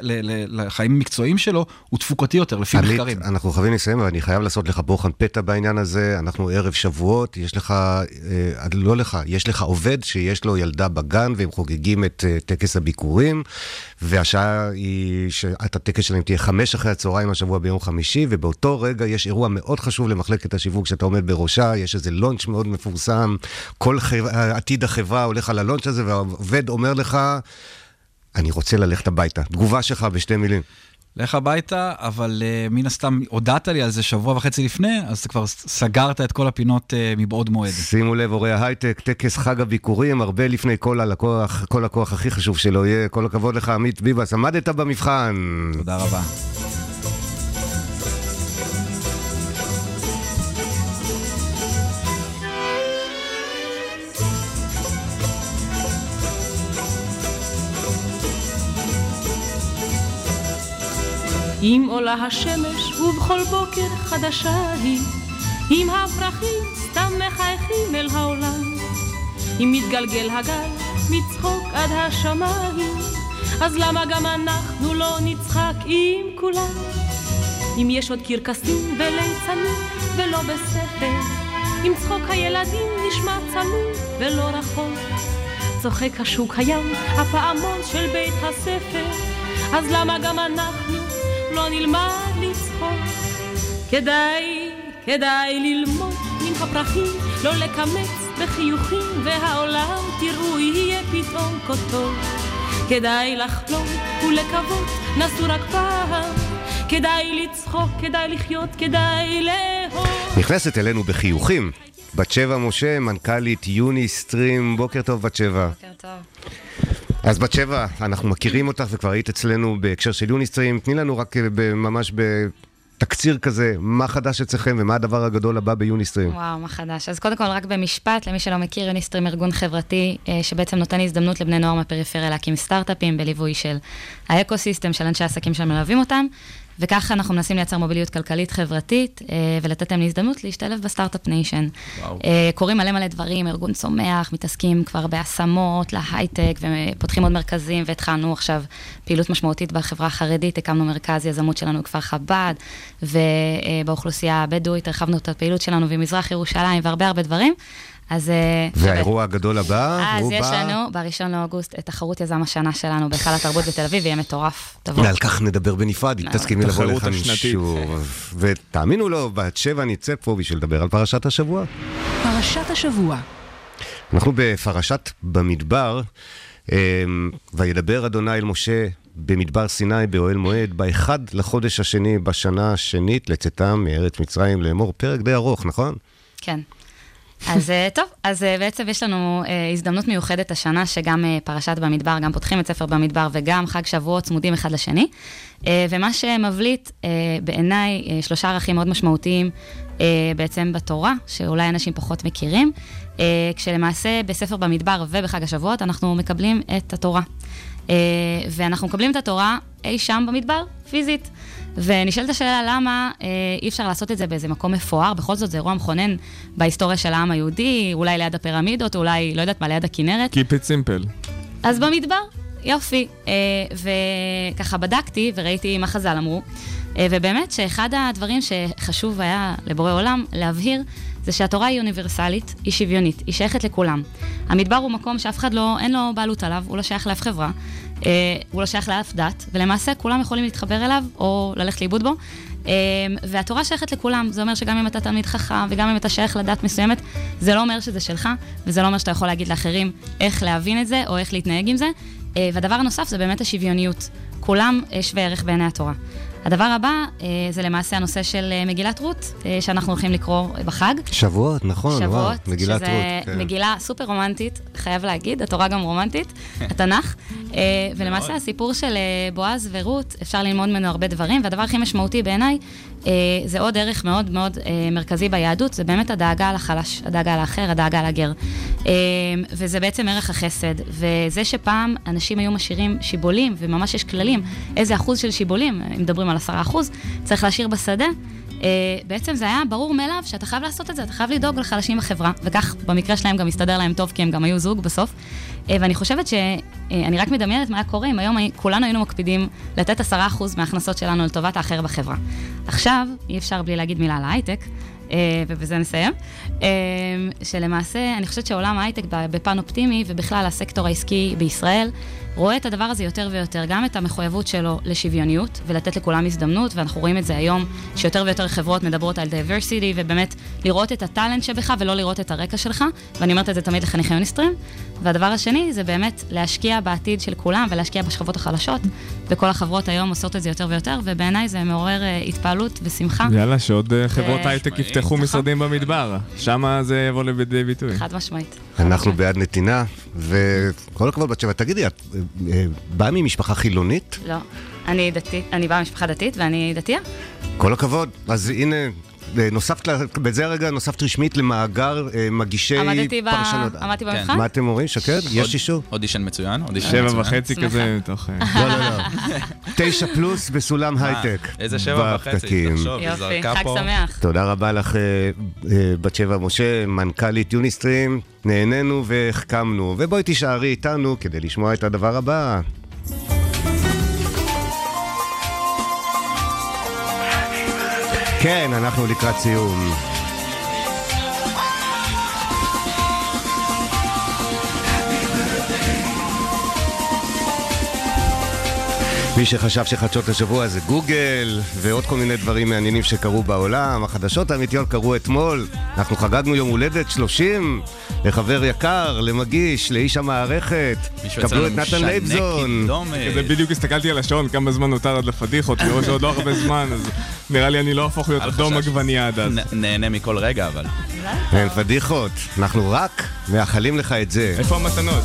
לחיים המקצועיים שלו, הוא תפוקתי יותר, לפי עמית, מחקרים. אנחנו חייבים לסיים, אבל אני חייב לעשות לך בוחן פתע בעניין הזה. אנחנו ערב שבועות, יש לך, אה, לא לך, יש לך עובד שיש לו ילדה בגן, והם חוגגים את אה, טקס הביקורים, והשעה היא, שעת הטקס שלהם תהיה חמש אחרי הצהריים השבוע ביום חמישי, ובאותו רגע יש אירוע מאוד חשוב למחלקת השיווק שאתה עומד בראשה, יש איזה לונץ' מאוד מפורסם, כל חב... עתיד החברה הולך על הלונץ' הזה, והעובד אומר לך, אני רוצה ללכת הביתה. תגובה שלך בשתי מילים. לך הביתה, אבל uh, מן הסתם הודעת לי על זה שבוע וחצי לפני, אז אתה כבר סגרת את כל הפינות uh, מבעוד מועד. שימו לב, הורי ההייטק, טקס חג הביקורים, הרבה לפני כל הלקוח, כל הכוח הכי חשוב שלו יהיה. כל הכבוד לך, עמית ביבס, עמדת במבחן. תודה רבה. אם עולה השמש ובכל בוקר חדשה היא, אם הפרחים סתם מחייכים אל העולם, אם מתגלגל הגל מצחוק עד השמיים, אז למה גם אנחנו לא נצחק עם כולם? אם יש עוד קרקסים וליצנים ולא בספר, אם צחוק הילדים נשמע צלול ולא רחוק, צוחק השוק הים, הפעמון של בית הספר, אז למה גם אנחנו לא נלמד לצחוק. כדאי, כדאי ללמוד מן הפרחים, לא לקמץ בחיוכים, והעולם תראו יהיה פתאום כה טוב. כדאי לחלום ולקוות, נסו רק פעם. כדאי לצחוק, כדאי לחיות, כדאי לאהוב. נכנסת אלינו בחיוכים. בת שבע משה, מנכ"לית יוני סטרים, בוקר טוב בת שבע. בוקר טוב. אז בת שבע, אנחנו מכירים אותך וכבר היית אצלנו בהקשר של יוניסטרים. תני לנו רק אה, ממש בתקציר כזה, מה חדש אצלכם ומה הדבר הגדול הבא ביוניסטרים. וואו, מה חדש. אז קודם כל, רק במשפט, למי שלא מכיר, יוניסטרים ארגון חברתי אה, שבעצם נותן הזדמנות לבני נוער מהפריפריה להקים סטארט-אפים בליווי של ה ecosystem של אנשי עסקים שמלווים אותם. וככה אנחנו מנסים לייצר מוביליות כלכלית חברתית, אה, ולתת להם הזדמנות להשתלב ב start-up nation. אה, קורים מלא מלא דברים, ארגון צומח, מתעסקים כבר בהשמות, להייטק, ופותחים עוד מרכזים, והתחלנו עכשיו פעילות משמעותית בחברה החרדית, הקמנו מרכז יזמות שלנו בכפר חב"ד, ובאוכלוסייה הבדואית הרחבנו את הפעילות שלנו במזרח ירושלים, והרבה הרבה דברים. אז... אה, והאירוע הגדול הבא, הוא בא... אז יש לנו, ב-1 לאוגוסט, את תחרות יזם השנה שלנו בהיכל התרבות בתל אביב, ויהיה מטורף. תבואו. ועל כך נדבר בנפרד, אם תסכימי לבוא לכאן שוב. ותאמינו לו, בת שבע נצא פה בשביל לדבר על פרשת השבוע. פרשת השבוע. אנחנו בפרשת במדבר, אמ, וידבר אדוני אל משה במדבר סיני באוהל מועד, באחד לחודש השני בשנה השנית לצאתם מארץ מצרים לאמור. פרק די ארוך, נכון? כן. אז אה, טוב, אז אה, בעצם יש לנו אה, הזדמנות מיוחדת השנה, שגם פרשת במדבר, גם פותחים את ספר במדבר וגם חג שבועות צמודים אחד לשני. ומה שמבליט בעיניי שלושה ערכים מאוד משמעותיים בעצם בתורה, שאולי אנשים פחות מכירים, כשלמעשה בספר במדבר ובחג השבועות אנחנו מקבלים את התורה. אה, ואנחנו מקבלים את התורה אי שם במדבר, פיזית. ונשאלת השאלה למה אה, אי אפשר לעשות את זה באיזה מקום מפואר, בכל זאת זה אירוע מכונן בהיסטוריה של העם היהודי, אולי ליד הפירמידות, אולי, לא יודעת מה, ליד הכנרת. Keep it simple. אז במדבר, יופי. אה, וככה בדקתי וראיתי מה חז"ל אמרו, ובאמת שאחד הדברים שחשוב היה לבורא עולם להבהיר, זה שהתורה היא אוניברסלית, היא שוויונית, היא שייכת לכולם. המדבר הוא מקום שאף אחד לא, אין לו בעלות עליו, הוא לא שייך לאף חברה, אה, הוא לא שייך לאף דת, ולמעשה כולם יכולים להתחבר אליו או ללכת לאיבוד בו. אה, והתורה שייכת לכולם, זה אומר שגם אם אתה תלמיד חכם וגם אם אתה שייך לדת מסוימת, זה לא אומר שזה שלך, וזה לא אומר שאתה יכול להגיד לאחרים איך להבין את זה או איך להתנהג עם זה. אה, והדבר הנוסף זה באמת השוויוניות. כולם אה, שווי ערך בעיני התורה. הדבר הבא אה, זה למעשה הנושא של אה, מגילת רות, אה, שאנחנו הולכים לקרוא בחג. שבועות, נכון, שבועות, וואו, מגילת שזה רות. כן. מגילה סופר רומנטית, חייב להגיד, התורה גם רומנטית, התנ"ך. ולמעשה הסיפור של בועז ורות, אפשר ללמוד ממנו הרבה דברים, והדבר הכי משמעותי בעיניי, זה עוד ערך מאוד מאוד אה, מרכזי ביהדות, זה באמת הדאגה לחלש, הדאגה לאחר, הדאגה לגר. אה, וזה בעצם ערך החסד. וזה שפעם אנשים היו משאירים שיבולים, וממש יש כללים, איזה אחוז של שיבולים, אם מדברים על עשרה אחוז, צריך להשאיר בשדה. Uh, בעצם זה היה ברור מאליו שאתה חייב לעשות את זה, אתה חייב לדאוג לחלשים בחברה, וכך במקרה שלהם גם הסתדר להם טוב, כי הם גם היו זוג בסוף. Uh, ואני חושבת שאני רק מדמיינת מה היה קורה אם היום הי- כולנו היינו מקפידים לתת עשרה אחוז מההכנסות שלנו לטובת האחר בחברה. עכשיו, אי אפשר בלי להגיד מילה על ההייטק. אה, ובזה נסיים, אה, שלמעשה אני חושבת שעולם ההייטק בפן אופטימי ובכלל הסקטור העסקי בישראל רואה את הדבר הזה יותר ויותר, גם את המחויבות שלו לשוויוניות ולתת לכולם הזדמנות, ואנחנו רואים את זה היום שיותר ויותר חברות מדברות על diversity ובאמת לראות את הטאלנט שבך ולא לראות את הרקע שלך, ואני אומרת את זה תמיד לחניכי יוניסטרים. והדבר השני זה באמת להשקיע בעתיד של כולם ולהשקיע בשכבות החלשות, וכל החברות היום עושות את זה יותר ויותר, ובעיניי זה מעורר אה, התפעלות ושמחה. יאללה, שעוד אה, חברות ו- הייטק יפתחו משרדים במדבר. שם זה יבוא לידי ביטוי. חד משמעית. אנחנו בעד נתינה, וכל הכבוד בת שבע. תגידי, את אה, אה, באה ממשפחה חילונית? לא, אני דתית, אני באה ממשפחה דתית ואני דתייה. כל הכבוד. אז הנה, נוספת, ל- בזה הרגע נוספת רשמית למאגר אה, מגישי עמדתי פרשנות. עמדתי כן. במבחן? מה אתם אומרים, שקד? יש אישור? אודישן מצוין, שבע. וחצי. כזה מתוך... אה, לא, לא, לא. תשע פלוס בסולם הייטק. איזה שבע וחצי. תחשוב, היא יופי, זרקה חג פה. שמח. תודה רבה לך, אה, אה, בת שבע משה, מנכ"לית יוניסטרים. נהנינו והחכמנו, ובואי תישארי איתנו כדי לשמוע את הדבר הבא. כן, אנחנו לקראת סיום. מי שחשב שחדשות השבוע זה גוגל ועוד כל מיני דברים מעניינים שקרו בעולם, החדשות האמיתיות קרו אתמול. אנחנו חגגנו יום הולדת 30 לחבר יקר, למגיש, לאיש המערכת. קבלו את נתן לייבזון. בדיוק הסתכלתי על השעון, כמה זמן נותר עד לפדיחות, אני רואה שעוד לא הרבה זמן, אז נראה לי אני לא אהפוך להיות אדום. עגבנייה עד אז. נהנה מכל רגע, אבל. אין פדיחות, אנחנו רק מאחלים לך את זה. איפה המתנות?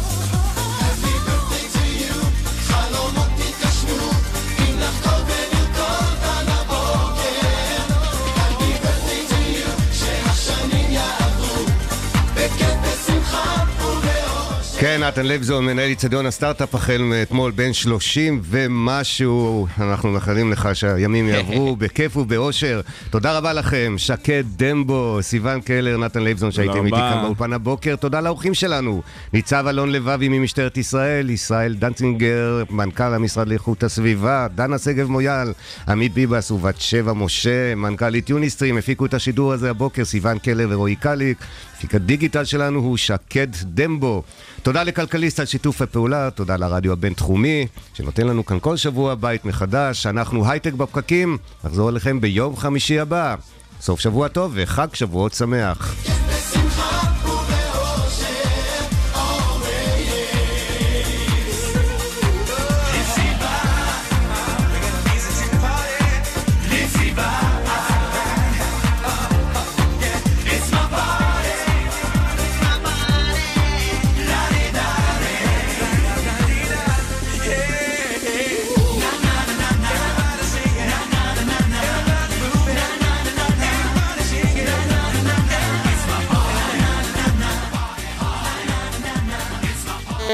כן, נתן לייבזון, מנהל איצטדיון הסטארט-אפ החל מאתמול, בן 30 ומשהו. אנחנו מאחלים לך שהימים יעברו בכיף ובאושר. תודה רבה לכם, שקד דמבו, סיון קלר, נתן לייבזון שהייתם איתי. כאן באולפן הבוקר. תודה לאורחים שלנו, ניצב אלון לבבי ממשטרת ישראל, ישראל דנצינגר, מנכ"ל המשרד לאיכות הסביבה, דנה שגב מויאל, עמית ביבס ובת שבע משה, מנכ"לית יוניסטרים, הפיקו את השידור הזה הבוקר, סיון קלר ורועי קליק. מפיק הדיגיטל שלנו הוא שקד דמבו. תודה לכלכליסט על שיתוף הפעולה, תודה לרדיו הבינתחומי, שנותן לנו כאן כל שבוע בית מחדש. אנחנו הייטק בפקקים, נחזור אליכם ביום חמישי הבא. סוף שבוע טוב וחג שבועות שמח. בשמחה